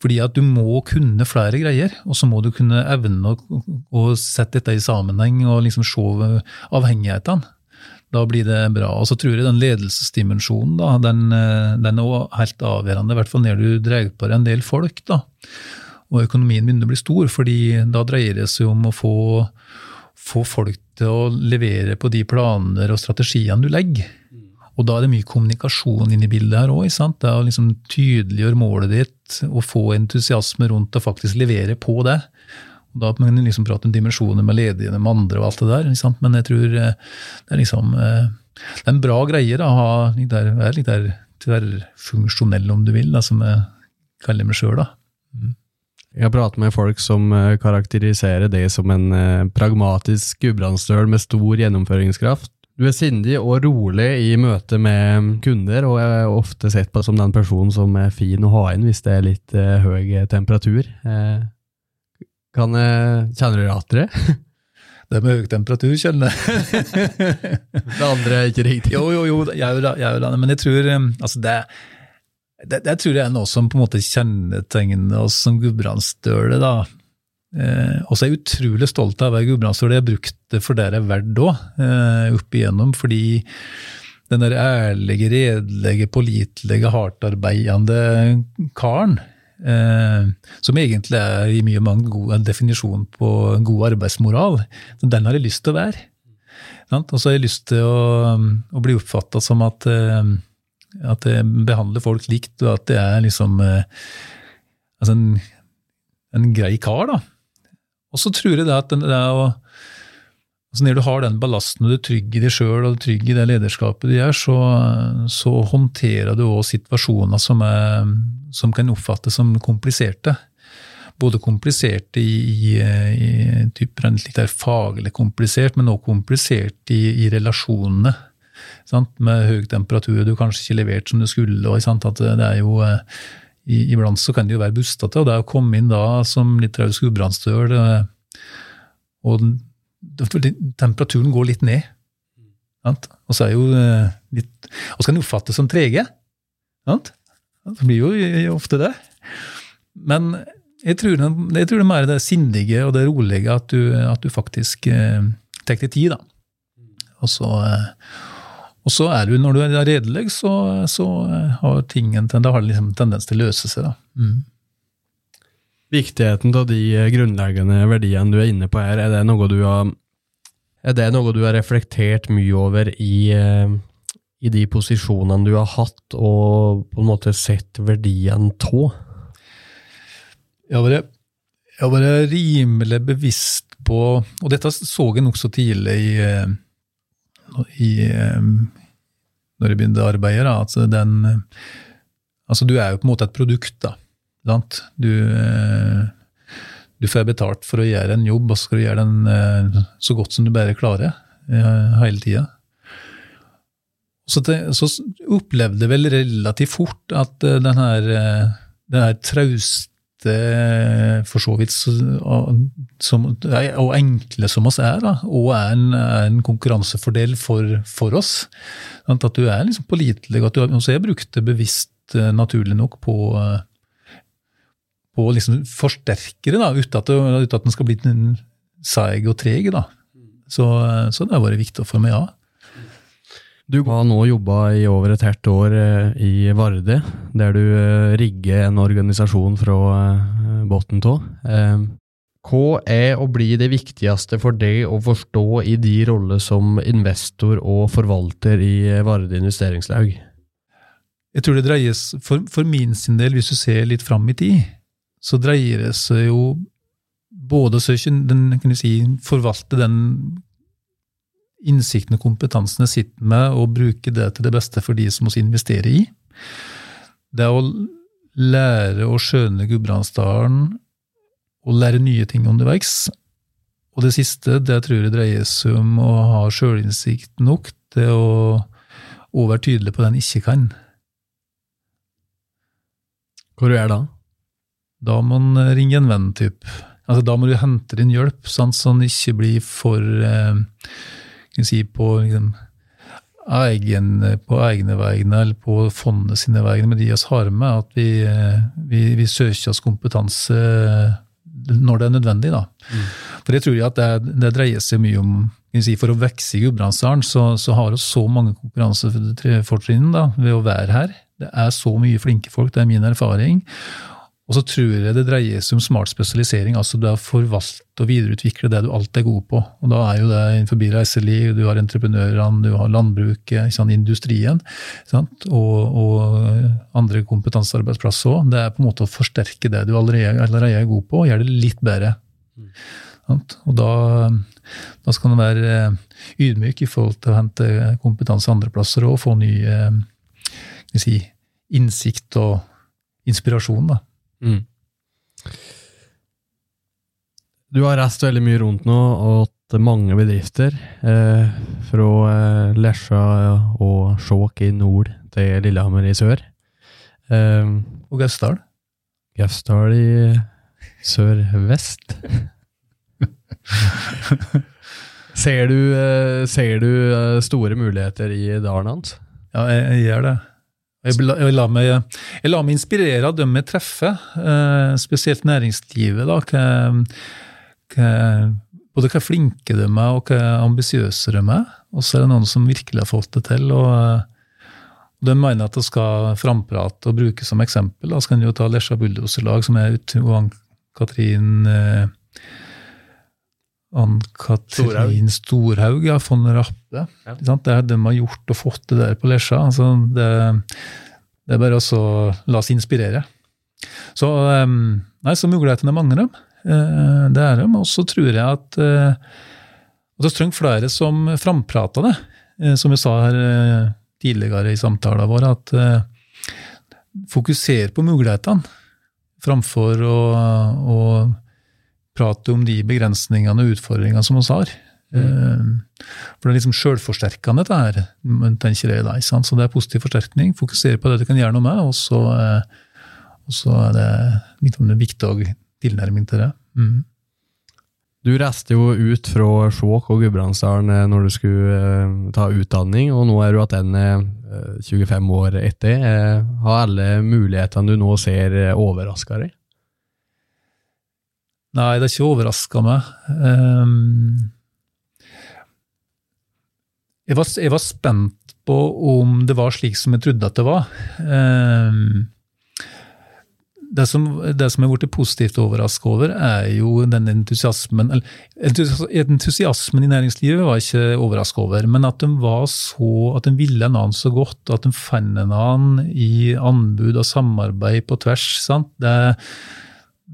Fordi at du må kunne flere greier, og så må du kunne evne å, å sette dette i sammenheng og liksom se avhengighetene. Da blir det bra. Og så tror jeg den ledelsesdimensjonen da, den, den er også helt avgjørende, i hvert fall når du dreier på deg en del folk. da. Og økonomien begynner å bli stor, fordi da dreier det seg om å få, få folk til å levere på de planer og strategiene du legger. Og da er det mye kommunikasjon inne i bildet her òg. Det er å liksom tydeliggjøre målet ditt og få entusiasme rundt å faktisk levere på det. Og da kan man liksom prate om dimensjoner med ledige med andre og alt det der. Men jeg tror det er liksom det er en bra greie da, å ha litt der, være litt der tverrfunksjonell, om du vil, da, som jeg kaller meg sjøl. Mm. Jeg har pratet med folk som karakteriserer det som en pragmatisk gudbrandsdøl med stor gjennomføringskraft. Du er sindig og rolig i møte med kunder, og jeg er ofte sett på som den personen som er fin å ha inn hvis det er litt høy temperatur. Kan, uh, kjenner du igjen det? Det med høy temperatur kjenner jeg. det andre er ikke riktig? Jo, jo, jo, jeg gjør det. Men jeg tror altså det, det, det, tror jeg er noe som på en måte kjennetegner oss som gudbrandsdøle. da. Eh, og så er jeg utrolig stolt av å være gudbrandsdøle. Jeg har brukt det for det det er verdt òg, eh, opp igjennom. Fordi den der ærlige, redelige, pålitelige, hardtarbeidende karen, eh, som egentlig er i mye mange god, definisjon på god arbeidsmoral, den har jeg lyst til å være. Og så har jeg lyst til å, å bli oppfatta som at, eh, at jeg behandler folk likt, og at jeg er liksom eh, altså en, en grei kar, da. Og så tror jeg det at det er å altså Når du har den ballasten og du er trygg i deg sjøl og trygg i det lederskapet du gjør, så, så håndterer du òg situasjoner som, er, som, kan oppfattes som kompliserte. Både kompliserte i, i, i litt der faglig komplisert, men også komplisert i, i relasjonene. Sant? Med høy temperatur, du kanskje ikke levert som du skulle. og? At det er jo Iblant så kan det jo være bustete, og det å komme inn da som litt raus gudbrandsdøl og temperaturen går litt ned. Sant? Og så er jo eh, litt Og så kan det oppfattes som trege. Sant? Det blir jo ofte det. Men jeg tror, jeg tror det er mer det sindige og det rolige, at du, at du faktisk eh, tar deg tid. da. Og så, eh, og så er du, når du er redelig, så, så har ting en, det liksom tendens til å løse seg. da. Mm. Viktigheten av de grunnleggende verdiene du er inne på her, er det noe du har, er det noe du har reflektert mye over i, eh, i de posisjonene du har hatt, og på en måte sett verdien av? Jeg har vært, rimelig bevisst på, og dette så jeg nokså tidlig i eh, i, når jeg begynte å arbeide. Da, altså, den, altså du er jo på en måte et produkt. da, sant? Du, eh, du får betalt for å gjøre en jobb, og så skal du gjøre den eh, så godt som du bare klarer eh, hele tida. Så, så, opplevde jeg vel relativt fort at den her, den her trauste for så vidt som, og enkle som oss er, da, og er en, er en konkurransefordel for, for, oss. At du er liksom pålitelig. Så jeg brukte bevisst, eh, naturlig nok, på, eh, på liksom forsterke det, da, uten at, uten at den skal bli seig og treg. Da. Så, så det har vært viktig for meg, ja. Du har nå jobba i over et helt år eh, i Varde, der du eh, rigger en organisasjon fra eh, bunnen av. Hva er å bli det viktigste for deg å forstå i de roller som investor og forvalter i Varde investeringslaug? Jeg tror det dreies, for, for min sin del, hvis du ser litt fram i tid, så dreier det seg jo både så ikke den, kan jeg si, forvalte den innsikten og kompetansen jeg sitter med, og bruke det til det beste for de som vi investerer i. Det å lære å skjønne Gudbrandsdalen og lære nye ting underveis. Og det siste, det tror jeg dreier seg om å ha sjølinnsikt nok til å, å være tydelig på det en ikke kan. Hvor du er da? Da må en ringe en venn, typ. Altså, da må du hente din hjelp, sant, så en ikke blir for eh, kan si, på, liksom, egen, på egne vegne eller på fondet sine vegne med de vi har med, at vi, eh, vi, vi, søker oss kompetanse når det er nødvendig. da. Mm. For jeg tror at det, det dreier seg mye om si, For å vokse i Gudbrandsdalen så, så, har vi så mange konkurransefortrinn ved å være her. Det er så mye flinke folk, det er min erfaring. Og så tror jeg det dreier seg om smart spesialisering, altså det å forvalte og videreutvikle det du alltid er god på. Og da er jo det innenfor reiseliv, du har entreprenørene, du har landbruket, sant, industrien sant, og, og, andre kompetansearbeidsplasser òg. Det er på en måte å forsterke det du allerede, allerede er god på, og gjøre det litt bedre. Mm. Og da, da, skal du være ydmyk i forhold til å hente kompetanse andre plasser og få ny si, innsikt og inspirasjon. da. Mm. Du har reist veldig mye rundt nå, og til mange bedrifter. Eh, fra eh, Lesja og Skjåk i nord til Lillehammer i sør. Eh, og Gausdal? Gausdal i sør-vest. ser, du, eh, ser du eh, store muligheter i dalen hans? Ja, jeg, jeg gjør det. Jeg, jeg, la meg, jeg, lar meg, inspirere av dem jeg treffer, eh, spesielt næringslivet. da, hva, hva, Både hvor flinke de er, og hvor ambisiøse de er. Og så er det noen som virkelig har fått det til. og, De mener at det skal framprate og brukes som eksempel. Da skal en jo ta Lesja Bulldoserlag, som er ute, og Ann-Katrin eh, Ann-Katrin Storhaug, ja, von Rappe. Ja. Det de har gjort og fått det der på Lesja. Altså det, det, er bare å la oss inspirere. Så, ehm, nei, så mulighetene er mange, dem. Eh, det er dem. Og så tror jeg at, eh, at vi trenger flere som framprater det. Eh, som vi sa her tidligere i samtalen vår, at fokuser på mulighetene framfor å, å prate om de begrensningene og utfordringene som vi har. Mm. For det er liksom sjølforsterkende, dette her. tenker jeg da, Så det er positiv forsterkning. Fokusere på det du kan gjøre noe med, og så, eh, og så er det litt om en viktig tilnærming til det. Mm. Du reiste jo ut fra Skjåk og Gudbrandsdalen eh, når du skulle ta utdanning, og nå er du tilbake 25 år etter. Har alle mulighetene du nå ser, overraska deg? Nei, det har ikke overraska meg. Um, jeg, var, jeg, var, spent på om det var slik som jeg trodde at det var. Um, det som, det som jeg blitt positivt overraska over, er jo den entusiasmen Entusiasmen i næringslivet var jeg ikke overraska over, men at de var så, at de ville en annen så godt, at de fant en annen i anbud og samarbeid på tvers. sant? Det,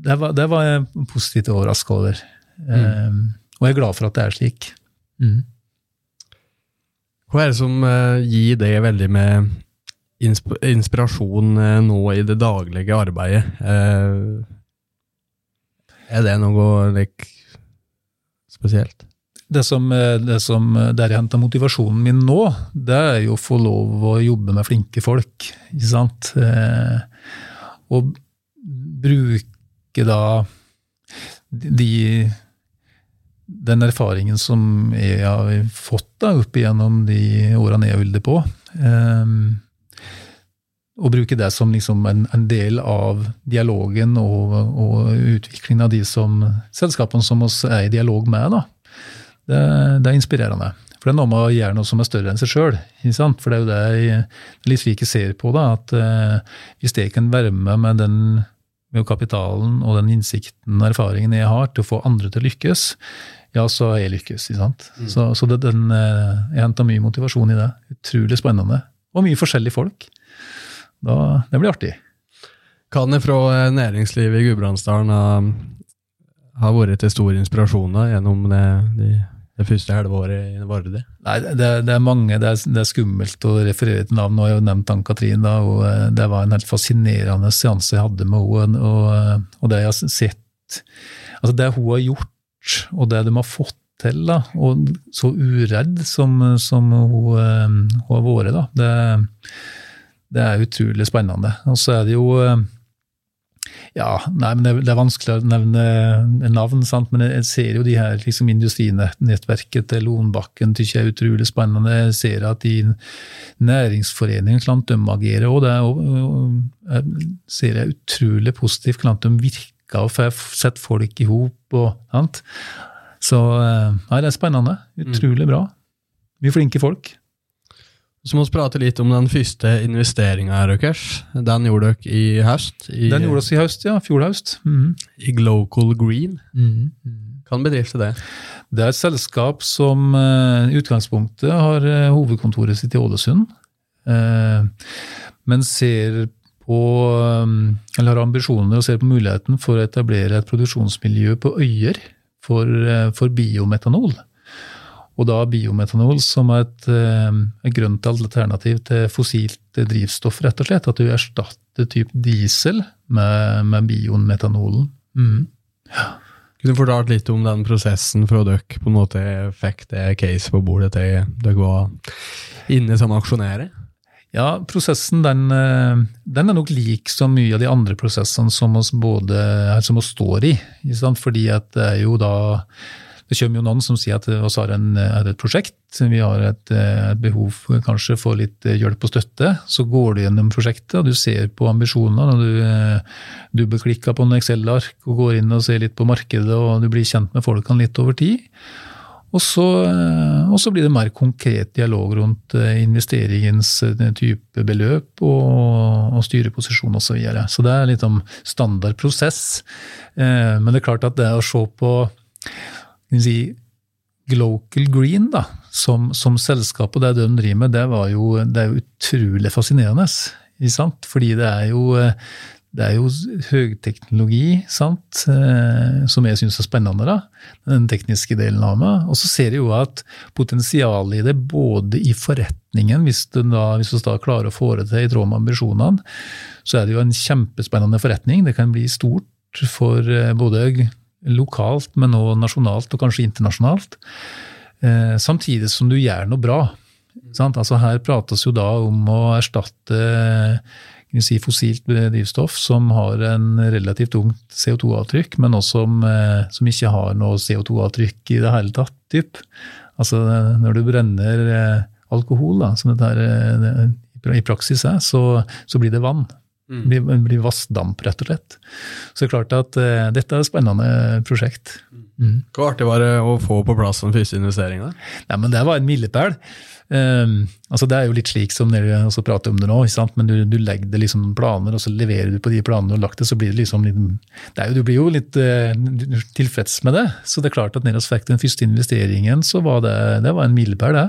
det var, det var jeg positivt overraska over. Mm. Um, og jeg er glad for at det er slik. Mm. Hva er det som uh, gir det veldig med insp inspirasjon uh, nå i det daglige arbeidet? Uh, er det noe like, spesielt? Det som, det som der jeg henter motivasjonen min nå, det er jo å få lov å jobbe med flinke folk. ikke sant? og bruke ikke da de, den erfaringen som jeg har fått da, opp igjennom de årene jeg holdt på, um, og bruke det som liksom en, en, del av dialogen og, og, utviklingen av de som, selskapene som oss er i dialog med. Da. Det, det er inspirerende. For det er noe med å gjøre noe som er større enn seg sjøl. For det er jo det jeg, litt slik jeg ser på det, at uh, hvis jeg kan være med med den med kapitalen og den innsikten og erfaringen jeg har til å få andre til å lykkes, ja, så har jeg lykkes. ikke sant? Mm. Så, så det, den, eh, jeg henta mye motivasjon i det. Utrolig spennende. Og mye forskjellige folk. Da, det blir artig. Kan det fra eh, næringslivet i Gudbrandsdalen ha, ha vært til stor inspirasjon da, gjennom det, de, det første halvåret i Vardø? Nei, det, det, er mange, det er, det er, skummelt å referere til navn. Nå har jeg jo nevnt Ann-Katrin, eh, det var en helt fascinerende seanse jeg hadde med henne. Og, og, det jeg har sett Altså, det hun har gjort, og det de har fått til, da, og så uredd som, som hun, eh, hun, har vært, da, det, det er utrolig spennende. Og så er det jo ja, nei, men det, er vanskelig å nevne navn, sant? men jeg ser jo de her liksom, industrinettverket til Lonbakken tykker jeg er utrolig spennende. Jeg ser at de næringsforeningene de agerer òg. Det jeg ser jeg utrolig positivt Klantum de virker og får sett folk i hop. Så eh, nei, det er spennende. Utrolig bra. Mye flinke folk. Så må vi prate litt om den første investeringa deres. Den gjorde dere i høst? I, den gjorde oss i høst, ja. Fjor høst. Mm. I Glocal Green. Mm. Kan bedrifte det? Det er et selskap som eh, i utgangspunktet har uh, hovedkontoret sitt i Ålesund. Uh, men ser på Eller har ambisjoner og ser på muligheten for å etablere et produksjonsmiljø på Øyer for, for biometanol. Og da biometanol som et, eh, et grønt alternativ til fossilt drivstoff, rett og slett. At du erstatter type diesel med, med biometanolen. Mm. Ja. Kunne du fortalt litt om den prosessen fra dere på en måte fikk det case på bordet til dere var inne som aksjonærer? Ja, prosessen den, eh, den, er nok lik så mye av de andre prosessene som oss både som oss står i. Fordi at det er jo da det kommer jo noen som sier at vi har en, et prosjekt, vi har et, et, behov kanskje for litt hjelp og støtte. Så går du gjennom prosjektet og du ser på ambisjonene. og Du, du beklikker på en Excel-ark og går inn og ser litt på markedet og du blir kjent med folkene litt over tid. Og så, og så, blir det mer konkret dialog rundt investeringens type beløp og, og styreposisjon osv. Så, videre. så det er litt om standard prosess. Eh, men det er klart at det å se på si, Glocal Green da, som, som selskap og det de driver med, det, jo, det er jo utrolig fascinerende. Sant? Fordi det er jo, det er jo høyteknologi sant? Eh, som jeg syns er spennende. da, Den tekniske delen av meg. Og så ser jeg jo at potensialet i det, både i forretningen, hvis du da, hvis du da klarer å få det til i tråd med ambisjonene, så er det jo en kjempespennende forretning. Det kan bli stort for eh, både lokalt, men også nasjonalt og kanskje internasjonalt. Eh, samtidig som du gjør noe bra. Altså Her prates jo da om å erstatte si, fossilt drivstoff som har en relativt ungt CO2-avtrykk, men også som, eh, som, ikke har noe CO2-avtrykk i det hele tatt. Typ. Altså Når du brenner eh, alkohol, da, som dette her, i praksis er, så, så blir det vann. Mm. Blir, blir vassdamp, rett og slett. Så det er klart at uh, dette er et spennende prosjekt. Mm. Hvor artig var det å få på plass den første investeringa? Det var en milepæl. Um, altså det er jo litt slik som dere også prater om det nå, men du, du legger liksom planer, og så leverer du på de planene du har lagt det, så blir det liksom litt det jo, Du blir jo litt uh, tilfreds med det. Så det er klart at når vi fikk den første investeringen, så var det, det var en milepæl, det.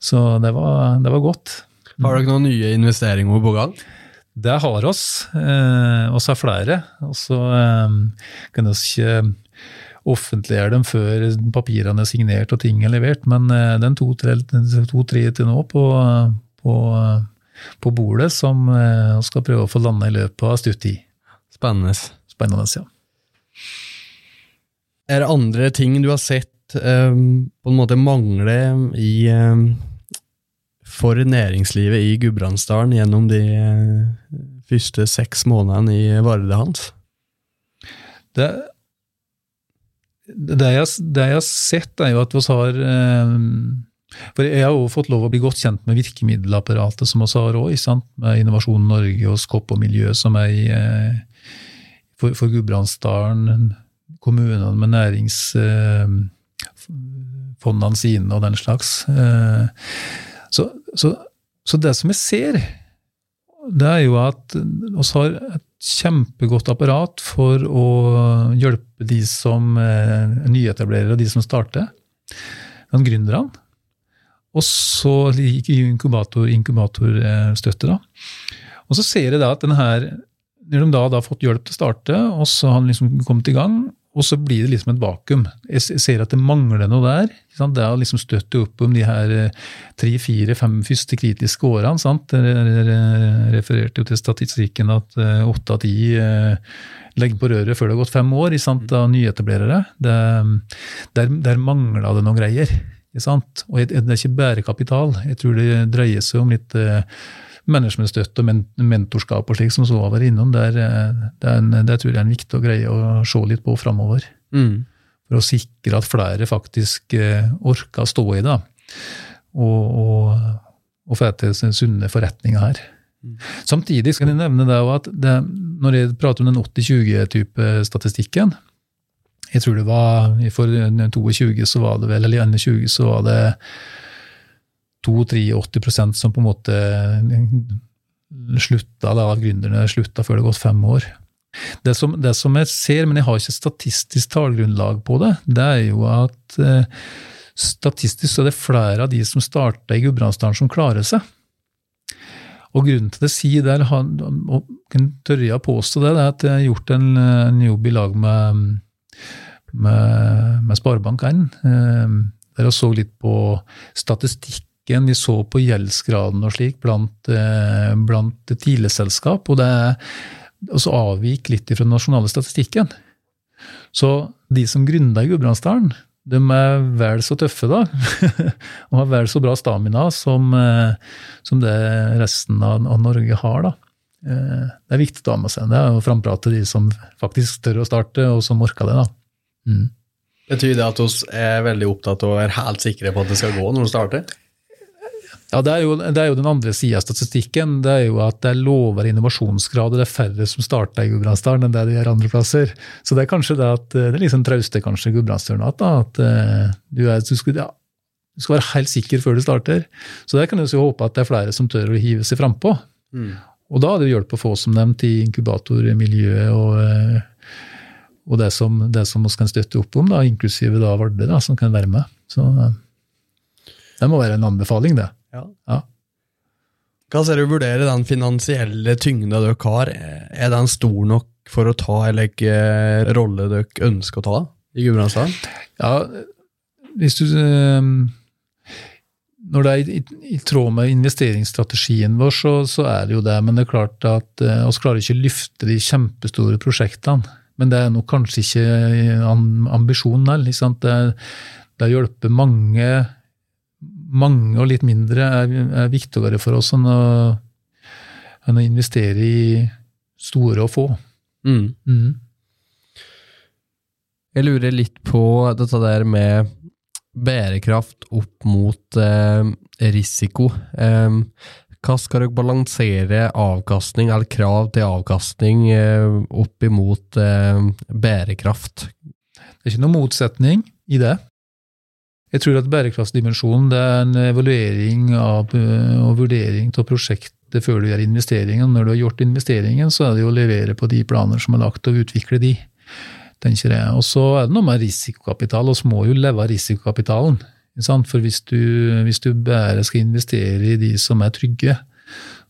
Så det var, det var godt. Har dere noen nye investeringer på gang? Det har oss. Eh, oss har flere. Og så eh, kan vi ikke offentliggjøre dem før papirene er signert og ting er levert, men eh, er to-tre to, til nå på, på, på bordet som eh, vi skal prøve å få landa i løpet av stutt tid. Spennende. Spennende, ja. Er det andre ting du har sett um, på en måte mangle i for næringslivet i Gudbrandsdalen gjennom de eh, første seks månedene i Varde hans? Det, det, jeg, det, jeg, har sett, er jo at vi har eh, For jeg har også fått lov å bli godt kjent med virkemiddelapparatet som vi har òg, med Innovasjon Norge og Skopp og miljø, som er i, eh, for, for Gudbrandsdalen, kommunene med næringsfondene sine og den slags. Så, så, så, det som jeg ser, det er jo at vi har et kjempegodt apparat for å hjelpe de som er eh, nyetablerere de som starter. De gründerne. Og så inkubator, inkubatorstøtte. da. Og så ser jeg da at denne, når de da har fått hjelp til å starte, og så har han liksom kommet i gang, og så blir det liksom et vakuum. Jeg ser at det mangler noe der. Sant? Det har liksom støtte opp om de her eh, tre, fire, fem første kritiske årene. Sant? Jeg refererte jo til statistikken at eh, åtte av ti eh, legger på røret før det har gått fem år sant? av nyetablerere. Det, der, der mangla det noen greier. Sant? Og det er ikke bare kapital. Jeg tror det dreier seg om litt managementstøtte og mentorskap og slik som så var innom, der, det, en, det, tror jeg er viktig å greie å se litt på framover. Mm. For å sikre at flere faktisk eh, orker å stå i det. Og, og, og få til sunne forretninger her. Mm. Samtidig skal jeg nevne det at det, når jeg prater om den 80-20-type statistikken Jeg tror det var for 22 så var det vel, eller 21 så var det 82-83% som på en måte slutta, da gründerne slutta før det har gått fem år. Det som, det som, jeg ser, men jeg har ikke statistisk tallgrunnlag på det, det er jo at eh, statistisk så er det flere av de som starta i Gudbrandsdalen, som klarer seg. Og grunnen til det sier der, og tørre jeg påstå det, det er at jeg har gjort en, en jobb i lag med, med, med Sparebank1, eh, der jeg så litt på statistikk statistikken vi så på gjeldsgraden og slik blant, eh, blant tidligselskap, og det også avvik litt fra den nasjonale statistikken. Så de som gründa i Gudbrandsdalen, de er vel så tøffe, da, og har vel så bra stamina som, eh, som det resten av, Norge har. da. Eh, det er viktig å ha med seg. Det er å framprate de som faktisk tør å starte, og som orker det. da. Mm. Betyr det at vi er veldig opptatt og er helt sikre på at det skal gå når vi starter? Ja, det er, jo, det er jo den andre sida av statistikken. Det er jo at det er lavere innovasjonsgrad, og det er færre som starter i Gudbrandsdalen enn det de gjør andre plasser. Så det er kanskje det at det er liksom trauste kanskje Gudbrandsdølen at, at eh, du, er, du, skal, ja, du, skal, være helt sikker før du starter. Så det kan du jo håpe at det er flere som tør å hive seg frampå. Mm. Og da er det jo hjelp å få, som nevnt, i inkubatormiljøet og, eh, og det som, det som vi kan støtte opp om, da, inklusive da Vardø, da, som kan være med. Så eh, det må være en anbefaling, det. Ja. ja. Hva ser du vurdere den finansielle tyngda dere har? Er den stor nok for å ta eller ikke rolle dere ønsker å ta i Gudbrandsdalen? Ja, hvis du ehm, Når det er i, i, tråd med investeringsstrategien vår, så, så, er det jo det. Men det er klart at vi uh, klarer ikke å løfte de kjempestore prosjektene. Men det er nok kanskje ikke ambisjonen heller. Det, det hjelper mange mange og litt mindre er, er viktigere for oss enn å, enn å, investere i store og få. Mm. Mm. Jeg lurer litt på dette der med bærekraft opp mot eh, risiko. Eh, hva skal dere balansere avkastning, eller krav til avkastning, eh, opp imot eh, bærekraft? Det er ikke noen motsetning i det. Jeg tror at bærekraftsdimensjonen er en evaluering av, eh, og vurdering av prosjektet før du gjør investeringen. Når du har gjort investeringen, så er det jo å levere på de planer som er lagt, og utvikle de. tenker jeg. Og så er det noe med risikokapital, så må jo leve av risikokapitalen. For hvis du, hvis du bare skal investere i de som er trygge,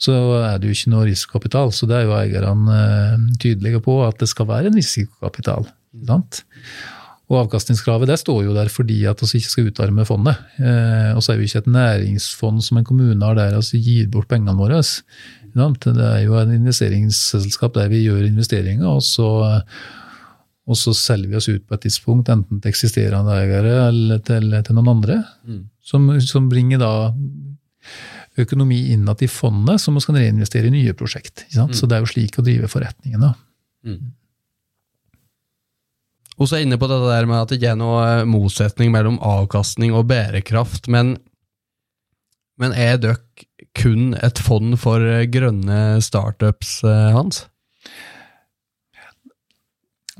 så er det jo ikke noe risikokapital. Så det er jo eierne eh, tydelige på, at det skal være en risikokapital. Sant? Og avkastningskravet det står jo der fordi at vi ikke skal utarme fondet. Eh, og så er vi ikke et næringsfond som en kommune har der vi gir bort pengene våre. Det er jo en investeringsselskap der vi gjør investeringer, og så, og så selger vi oss ut på et tidspunkt, enten til eksisterende eiere eller til, til noen andre, mm. som, som, bringer da økonomi innad i fondet, som vi kan reinvestere i nye prosjekt. Mm. Så det er jo slik å drive forretningen. da. Mm. Og så er jeg inne på det der med at det ikke er noe eh, motsetning mellom avkastning og bærekraft, men, men er dere kun et fond for eh, grønne startups, eh, Hans?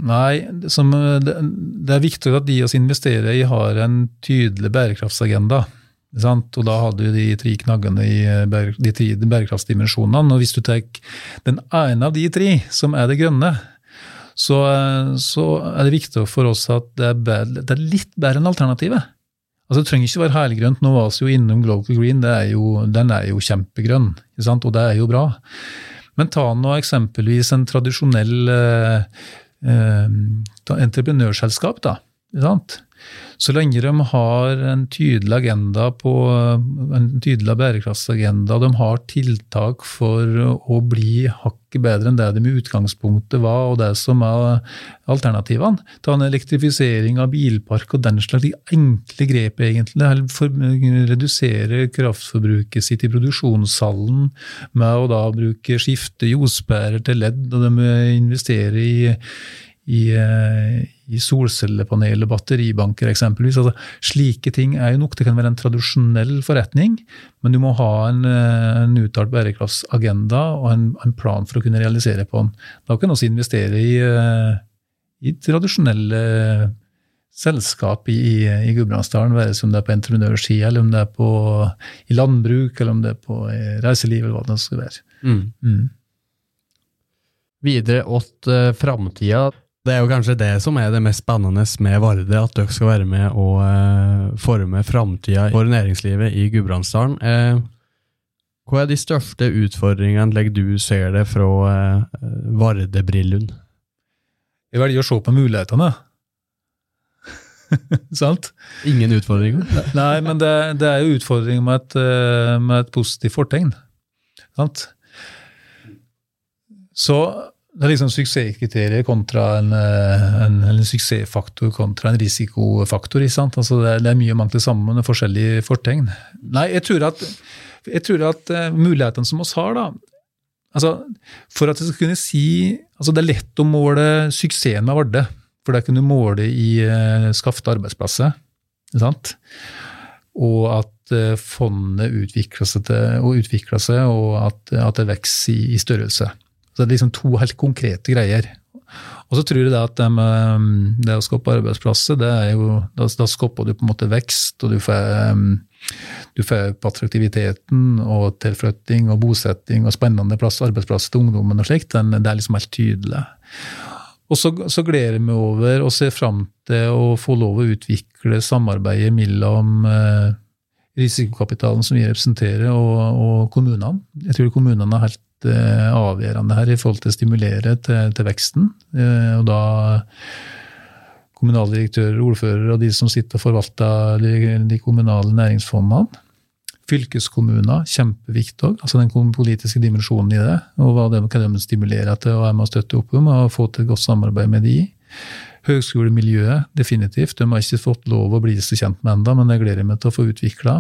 Nei, som, det, det, er viktig at de vi investerer i, har en tydelig bærekraftsagenda. Og da hadde vi de tre knaggene i de tre bærekraftsdimensjonene. Og hvis du tar den ene av de tre, som er det grønne, så, så, er det viktig for oss at det er, bedre, det er litt bedre enn alternativet. Altså, Det trenger ikke være helgrønt. Nå var vi jo innom Global Green, er jo, den er jo kjempegrønn, og det er jo bra. Men ta nå eksempelvis en tradisjonell eh, eh, entreprenørselskap. da? Så lenge de har en tydelig agenda på en tydelig bærekraftsagenda, de har tiltak for å bli hakket bedre enn det de i utgangspunktet var, og det som er alternativene. Ta en elektrifisering av bilpark og den slags de enkle grep, egentlig. For, redusere kraftforbruket sitt i produksjonshallen med å da bruke skifte ljospærer til ledd, og de investerer i i, eh, i solcellepanel og batteribanker eksempelvis. Altså, slike ting er jo nok. Det kan være en tradisjonell forretning, men du må ha en, eh, en uttalt bærekraftsagenda og en, en, plan for å kunne realisere på den. Da kan du også investere i, eh, i tradisjonelle selskap i, i Gudbrandsdalen, være som det er på entreprenørsida, eller om det er på, i landbruk, eller om det er på reiseliv, eller hva det skal være. Mm. Mm. Videre åt uh, framtida. Det er jo kanskje det som er det mest spennende med Varde, at dere skal være med og eh, forme framtida for næringslivet i Gudbrandsdalen. Eh, hva er de største utfordringene du ser det fra eh, Varde-brillen? Jeg velger å se på mulighetene. Sant? Ingen utfordringer? Nei, men det, det, er jo utfordringer med et, med et positivt fortegn. Sant? Så det er liksom suksesskriterier kontra en, eh, en, en, suksessfaktor kontra en risikofaktor. ikke sant? Altså det, er, det er mye mangt det samme med forskjellige fortegn. Nei, jeg tror at, jeg tror at uh, mulighetene som oss har, da altså For at jeg skal kunne si altså Det er lett å måle suksessen med Vardø. For det kan du måle i uh, skapte arbeidsplasser. ikke sant? Og at uh, fondet utvikler seg, til, og, utvikler seg, og at, at det vokser i, i størrelse. Så det er liksom to helt konkrete greier. Og så tror jeg det at det, med, det å skape arbeidsplasser, det er jo, da, da skaper du på en måte vekst, og du får, du får på attraktiviteten og tilflytting og bosetting og spennende plass, arbeidsplasser til ungdommen og slikt. Det er liksom helt tydelig. Og så, så gleder jeg meg over og ser fram til å få lov å utvikle samarbeidet mellom eh, risikokapitalen som vi representerer, og, og kommunene. Jeg tror kommunene er helt Eh, avgjørende her i forhold til å stimulere til, til veksten. Eh, og da kommunaldirektører, ordførere og de som sitter og forvalter de, kommunale næringsfondene. Fylkeskommuner, kjempeviktig. Altså den politiske dimensjonen i det. Og hva de kan de stimulere til og er med å støtte opp om, og få til et godt samarbeid med de. Høgskolemiljøet, definitivt. De har ikke fått lov å bli så kjent med ennå, men det gleder jeg meg til å få utvikla.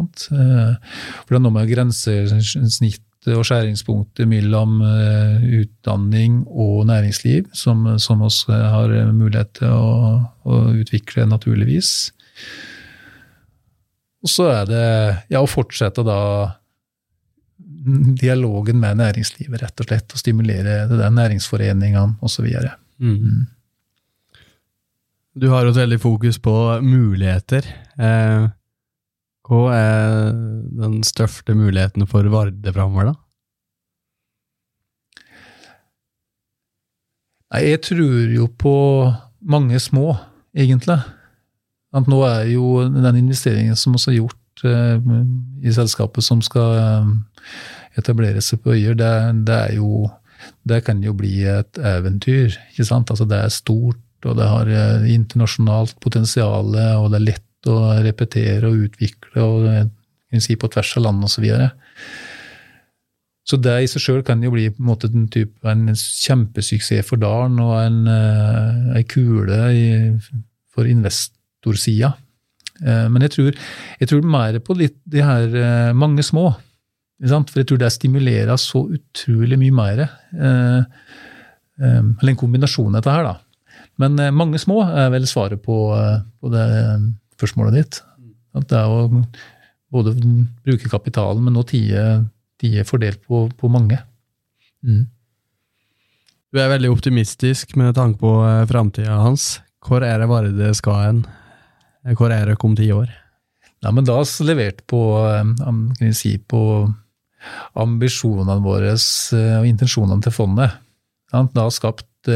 Eh, for det er noe med grensesnitt og skjæringspunktet mellom eh, utdanning og næringsliv, som, som oss har mulighet til å, å, utvikle naturligvis. Og så er det ja, å fortsette da dialogen med næringslivet, rett og slett. Og stimulere det der næringsforeningene osv. Mm. mm. Du har et veldig fokus på muligheter. Eh, hva er den største muligheten for Varde framover, da? Nei, jeg tror jo på mange små, egentlig. At nå er jo den investeringen som også er gjort eh, i selskapet som skal eh, etablere seg på øyer, det, det, er jo Det kan jo bli et eventyr. ikke sant? Altså Det er stort, og det har eh, internasjonalt potensial, og det er lett å repetere og utvikle og si, på tvers av land osv. Så, så det i seg sjøl kan jo bli på en måte den type, en kjempesuksess for dalen og en, uh, en kule i, for investorsida. Uh, men jeg tror, jeg tror, mer på litt de her mange små. For jeg tror det stimulerer så utrolig mye mer. Eller en kombinasjon av dette her, da. Men mange små er vel svaret på, på det spørsmålet ditt. At det er å både bruke kapitalen, men nå tie fordelt på, på mange. Mm. Du er veldig optimistisk med tanke på eh, framtida hans. Hvor er det Varde skal hen? Hvor er det om ti år? Nei, men da har vi levert på, eh, kan vi si, på ambisjonene våre eh, og intensjonene til fondet. Da har skapt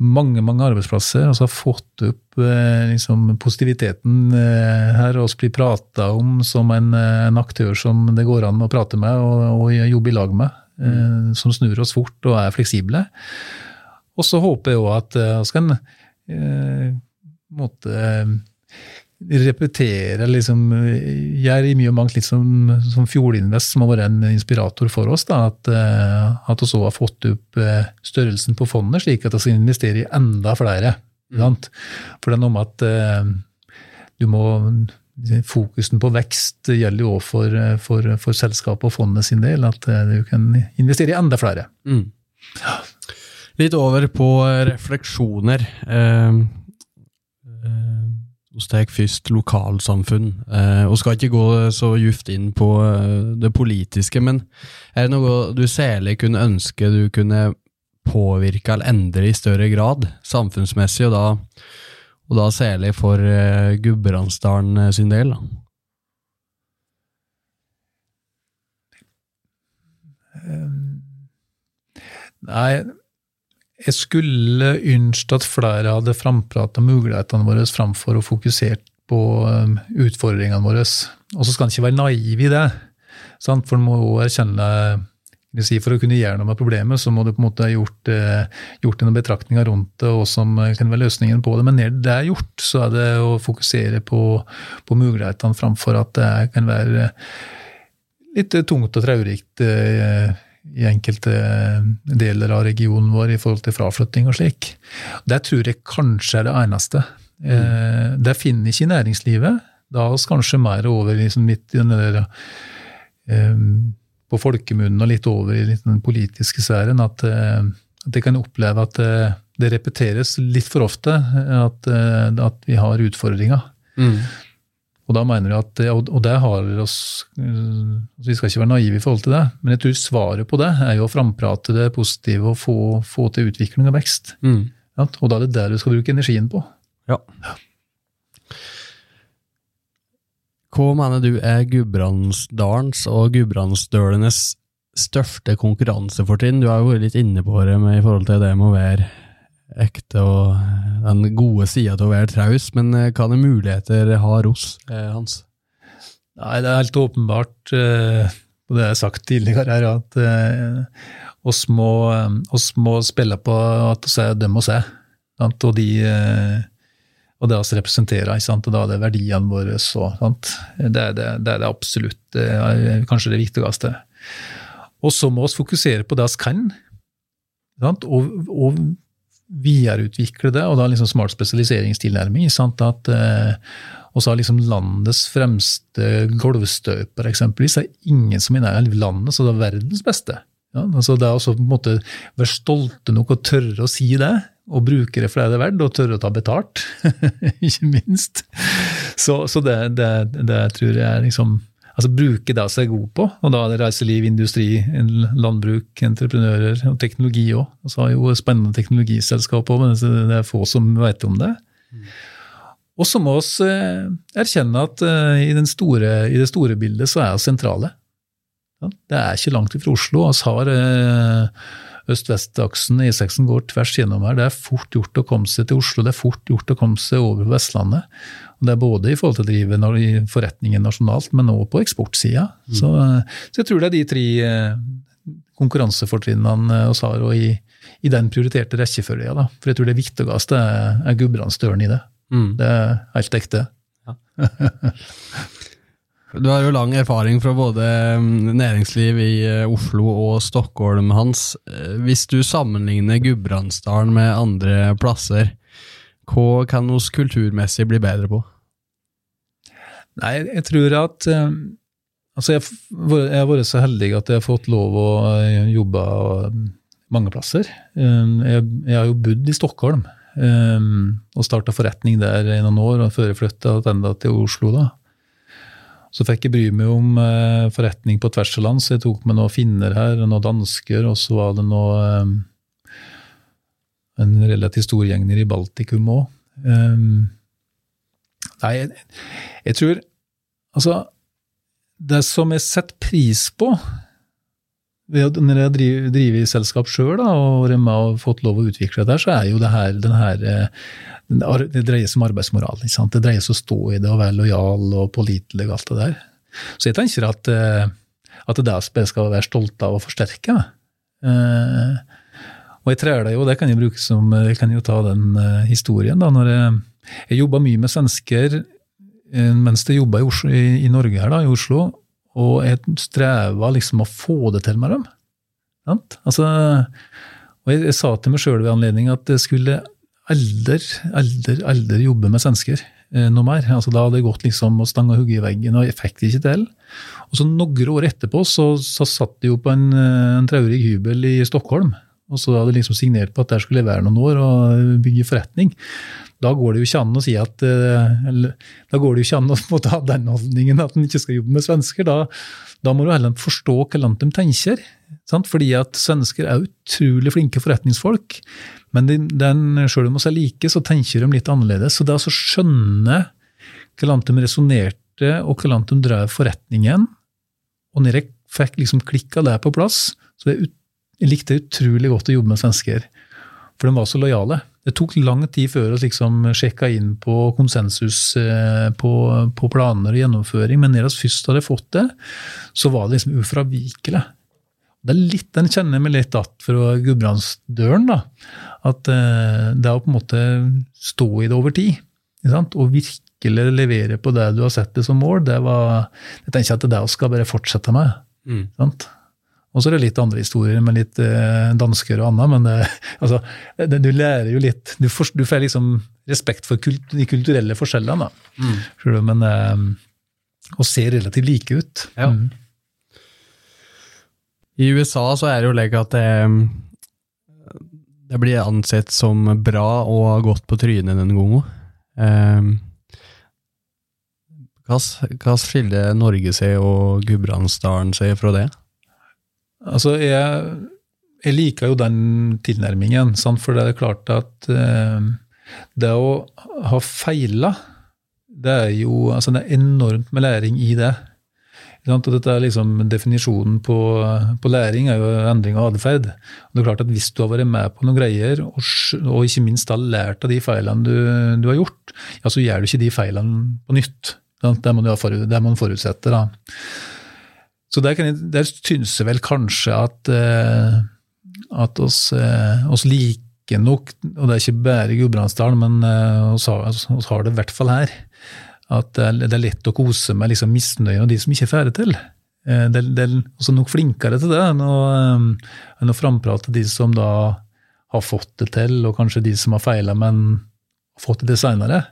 mange mange arbeidsplasser. altså har fått opp eh, liksom, positiviteten eh, her og blir prata om som en, eh, en, aktør som det går an å prate med og, og jobbe i lag med. eh, som snur oss fort og er fleksible. Og så håper jeg òg at vi kan eh, måtte repetere liksom, Jeg er i mye og mangt litt som, som Fjordinvest, som har vært en inspirator for oss. Da, at, at vi også har fått opp størrelsen på fondet, slik at vi skal investere i enda flere. Mm. For det er noe med at du må Fokusen på vekst gjelder jo òg for, for, for selskapet og fondet sin del, at du kan investere i enda flere. Mm. Litt over på refleksjoner. Eh, eh, vi tar først lokalsamfunn. Eh, og skal ikke gå så djupt inn på eh, det politiske, men er det noe du særlig kunne ønske du kunne påvirke eller endre i større grad, samfunnsmessig, og da og da særlig for uh, Gudbrandsdalen sin del. Um, nei, jeg skulle ønske at flere hadde framprata mulighetene våre framfor å fokusere på um, utfordringene våre. Og så skal en ikke være naiv i det, sant? for en må erkjenne Si, for å kunne gjøre noe med problemet, så må du på en måte ha gjort, eh, gjort noen betraktninger rundt det, og som eh, kan være løsningen på det. Men når det er gjort, så er det å fokusere på, på mulighetene framfor at det kan være litt tungt og traurikt eh, i enkelte deler av regionen vår i forhold til fraflytting og slik. Det tror jeg kanskje er det eneste. Mm. Det finner ikke næringslivet. Da er vi kanskje mer over liksom midt i den der på folkemunnen og litt over i den politiske sfæren, at, eh, at jeg kan oppleve at eh, det repeteres litt for ofte at, eh, at vi har utfordringer. Mm. Og da mener jeg at, og det har oss, altså Vi skal ikke være naive i forhold til det, men jeg tror svaret på det er jo å framprate det positive og få, få til utvikling og vekst. Mm. Ja, og da er det der du skal bruke energien på. Ja. Hva mener du er Gudbrandsdalens og gudbrandsdølenes største konkurransefortrinn? Du har jo vært litt inne på det med i forhold til det med å være ekte og den gode sida til å være traus, men eh, hva er muligheter har hos eh, Hans? Nei, Det er helt åpenbart, eh, og det har jeg sagt tidligere, her, at oss må, oss må spille på at vi er dem oss er. Og de og det vi representerer, og da er det verdiene våre. Så, det, er det, det, er det absolutt det er kanskje det viktigste. Og så må vi fokusere på det vi kan, og, og, videreutvikle det. Og da liksom smart spesialiseringstilnærming. Sant? At eh, og så har liksom landets fremste gulvstøper, eksempelvis, er ingen som er i landet, så det er verdens beste. Ja, altså det er også på en måte Være stolte nok og tørre å si det, og bruke det for det det er verdt, og tørre å ta betalt, ikke minst. Så, så det, det, det, tror jeg er liksom Altså bruke det som er god på, og da er det reiseliv, industri, landbruk, entreprenører og teknologi òg. Så har jo spennende teknologiselskap òg, men det er få som vet om det. Og så må vi eh, erkjenne at eh, i, store, i, det store bildet så er vi sentrale. Det er ikke langt fra Oslo. Vi har eh, øst-vest-aksen, E6 går tvers gjennom her. Det er fort gjort å komme seg til Oslo, det er fort gjort å komme seg over på Vestlandet. Og det er både i forhold til å drive forretningen nasjonalt, men også på eksportsida. Mm. Så, så, jeg tror det er de tre eh, konkurransefortrinnene vi har, og i, i, den prioriterte rekkefølga. For jeg tror det viktigste er, er Gudbrandsdøren i det. Mm. Det er helt ekte. Ja. Du har jo lang erfaring fra både mm, næringsliv i eh, Oslo og Stockholm, Hans. Eh, hvis du sammenligner Gudbrandsdalen med andre plasser, hva kan oss kulturmessig bli bedre på? Nei, jeg tror at eh, Altså, jeg, har vært så heldig at jeg har fått lov å jobbe mange plasser. Jeg, jeg har jo bodd i Stockholm og starta forretning der i noen år, og før jeg flytta til Oslo. da. Så fikk jeg bry meg om eh, forretning på tvers av land, så jeg tok med noen finner her, noen dansker, og så var det noe eh, En relativt stor gjeng nede i Baltikum òg. Um, nei, jeg, jeg, tror Altså, det som jeg setter pris på når jeg driver, driver i selskap sjøl og har fått lov å utvikle det, der, så er jo det her, den her eh, det dreier seg om arbeidsmoral. Det dreier seg om å stå i det og være lojal og pålitelig og alt det der. Så jeg tenker at, eh, at det er det skal være stolte av å forsterke. Eh, og jeg det jo, det kan jeg bruke som, jeg kan jo ta den historien. da, når Jeg, jeg jobba mye med svensker mens jeg jobba i, i, Norge her da, i Oslo, og jeg streva liksom å få det til med dem. Altså, og jeg, jeg, sa til meg sjøl ved anledning at jeg skulle aldri, aldri, aldri jobbe med svensker eh, noe mer. Altså, da hadde jeg gått liksom og stanga hodet i veggen, og jeg fikk det ikke til. Og så Noen år etterpå så, så satt jeg jo på en, en traurig hybel i Stockholm og så hadde liksom signert på at der skulle jeg være noen år og bygge forretning. Da går det jo ikke an å si at eh, eller, da går det jo ikke an å måtte ha den holdningen at en ikke skal jobbe med svensker. Da, da må du heller forstå hvordan de tenker. Sant? Fordi at svensker er utrolig flinke forretningsfolk. Men den, selv om vi er like, så tenker de litt annerledes. Så det å skjønne hvordan de resonnerte, og hvordan de drev forretningen, og når jeg fikk liksom klikka det på plass, så er det jeg likte utrolig godt å jobbe med svensker, for de var så lojale. Det tok lang tid før vi liksom sjekka inn på konsensus eh, på, på, planer og gjennomføring, men når vi først hadde fått det, så var det liksom ufravikelig. Det er litt, Den kjenner meg litt att fra Gudbrandsdøren. da, At det det å på en måte stå i det over tid, og virkelig levere på det du har sett det som mål, det var, jeg tenker at det er det vi skal bare fortsette med. Mm. sant? Og så er det litt andre historier med litt eh, dansker og annet, men det, altså, det, du lærer jo litt Du, får, du får liksom respekt for kult, de kulturelle forskjellene, da. Mm. Men eh, Og ser relativt like ut. Ja. Mm. I USA så er det jo legg at det, det, blir ansett som bra å ha gått på trynet den gangen. Um, hva skiller Norge seg og Gudbrandsdalen seg fra det? Altså, jeg, jeg, liker jo den tilnærmingen, sant? for det er klart at eh, det å ha feila, det er jo altså det er enormt med læring i det. Og dette er liksom Definisjonen på, på, læring er jo endring av atferd. Det er klart at hvis du har vært med på noen greier, og, og ikke minst har lært av de feilene du, du, har gjort, ja, så gjør du ikke de feilene på nytt. Det må, du for, det man forutsette. da. Så der, jeg, der syns jeg vel kanskje at, uh, at oss, uh, oss, liker nok, og det er ikke bare Gudbrandsdalen, men uh, oss, har, har, det i hvert fall her, at det er, lett å kose med liksom, misnøye og de som ikke får det til. Det, det, er også nok flinkere til det enn å, enn å framprate de som da har fått det til, og kanskje de som har feila, men fått det til seinere.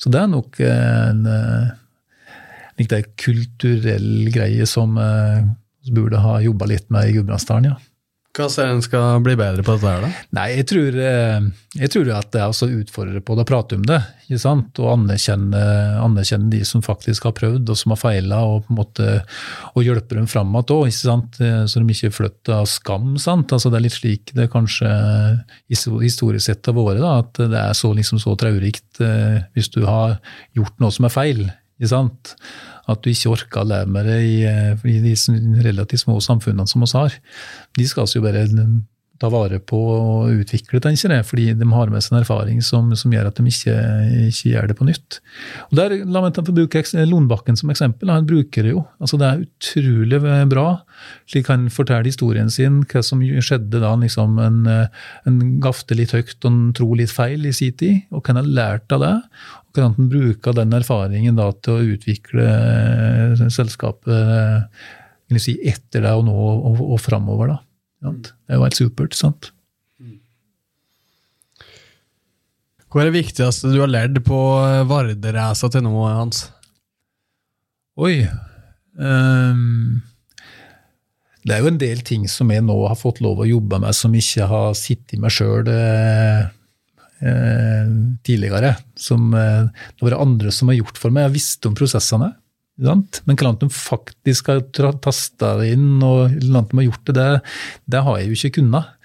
Så det er nok en det er kulturell greie som vi eh, burde ha jobba litt med i Gudbrandsdalen, ja. Hva ser en skal bli bedre på dette her, da? Nei, jeg tror, eh, jeg tror at det er å utfordre på det, prate om det. ikke sant? Og anerkjenne, anerkjenne, de som faktisk har prøvd og som har feila, og på en måte og hjelpe dem fram igjen òg, eh, så de ikke flytter av skam. sant? Altså Det er litt slik det kanskje historisk sett har vært, at det er så, liksom, så traurikt hvis du har gjort noe som er feil. At du ikke orker å leve med det i, eh, i de relativt små samfunnene som oss har. De skal vi jo bare ta vare på og utvikle, tenker jeg, fordi de har med seg en erfaring som, som gjør at de ikke, ikke, gjør det på nytt. Og der, La meg få bruke som eksempel. Han bruker det jo. Altså, det er utrolig bra. Slik han forteller historien sin, hva som skjedde da liksom en, en gafte litt høyt og en tro litt feil i sin tid, og hva han har lært av det. Og hvordan han bruker den erfaringen da til å utvikle eh, selskapet si, etter det og nå og, og framover. da. Det er jo helt supert. sant? Hva er det viktigste du har lært på eh, Vardereisa til nå, Hans? Oi um, Det er jo en del ting som jeg nå har fått lov å jobbe med, som ikke har sittet i meg sjøl eh, eh, tidligere. Som eh, det var andre som har gjort for meg. Jeg visste om prosessene. Men hvordan de faktisk har tasta det inn, og hvordan de har gjort det, det, det har jeg jo ikke kunnet.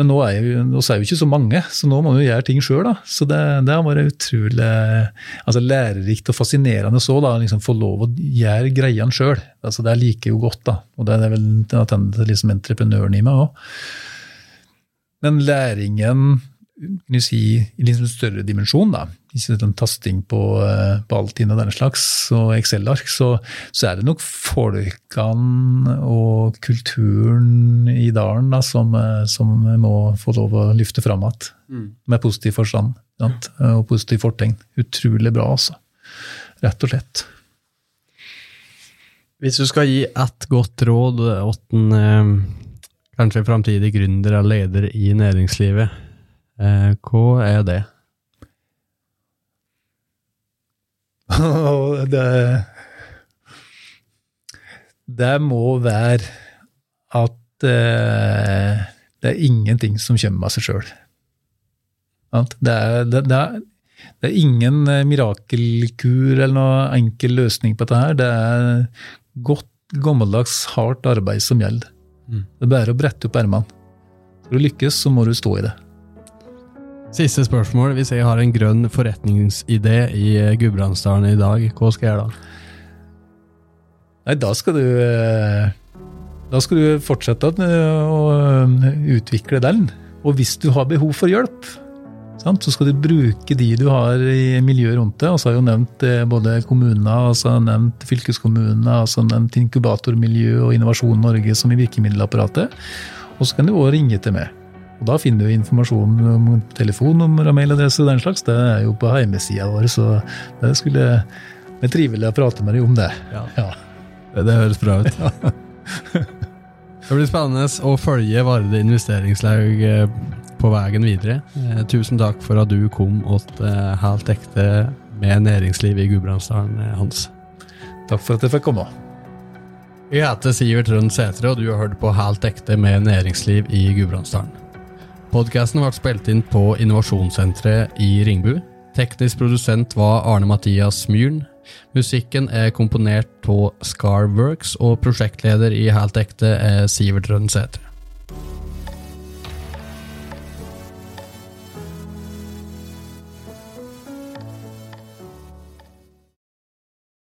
Men nå er, jo, nå er jo ikke så mange, så nå må vi gjøre ting sjøl. Så det, det, har vært utrolig altså lærerikt og fascinerende så, da, liksom få lov å gjøre greiene sjøl. Altså det liker jo godt, da. Og det er vel den liksom entreprenøren i meg òg. Men læringen kan si, i litt større dimensjon, da, ikke sånn tasting på, eh, på Altinn og denne slags, og Excel-ark, så, så, er det nok folkene og kulturen i dalen da, som, eh, som må få lov å lyfte fram igjen. Mm. Med positiv forstand sant? og positiv fortegn. Utrolig bra, altså. Rett og slett. Hvis du skal gi ett godt råd åtten, en eh, kanskje framtidig gründer eller leder i næringslivet, eh, hva er det? det Det må være at eh, det er ingenting som kommer av seg sjøl. Det, det, det, det, er ingen mirakelkur eller noe enkel løsning på dette. her. Det er godt, gammeldags, hardt arbeid som gjelder. Mm. Det er bare å brette opp ermene. For å lykkes, så må du stå i det. Siste spørsmål. Hvis jeg har en grønn forretningsidé i eh, Gudbrandsdalen i dag, hva skal jeg gjøre da? Nei, da skal du eh, Da skal du fortsette å utvikle den. Og hvis du har behov for hjelp, så skal du bruke de du har i miljøet rundt deg. Og så har jeg jo nevnt eh, både kommuner, og så har jeg nevnt fylkeskommunene, og så har jeg nevnt inkubatormiljø og Innovasjon Norge som i virkemiddelapparatet. Og så kan du òg ringe til meg. Og Da finner du informasjon om telefonnummer og mailadresse og den slags. Det er jo på hjemmesida vår, så det skulle det er trivelig å prate med deg om det. Ja. ja. Det, det, høres bra ut. det blir spennende å følge Varde investeringslaug eh, på veien videre. Eh, tusen takk for at du kom til eh, Helt ekte med næringsliv i Gudbrandsdalen, Hans. Takk for at jeg fikk komme. Jeg heter Sivert Rønn Sætre, og du har hørt på Helt ekte med næringsliv i Gudbrandsdalen. Podkasten ble spilt inn på Innovasjonssenteret i Ringbu. Teknisk produsent var Arne Mathias Myhren. Musikken er komponert av Scarworks, og prosjektleder i Helt ekte er Sivert Rønn Sætre.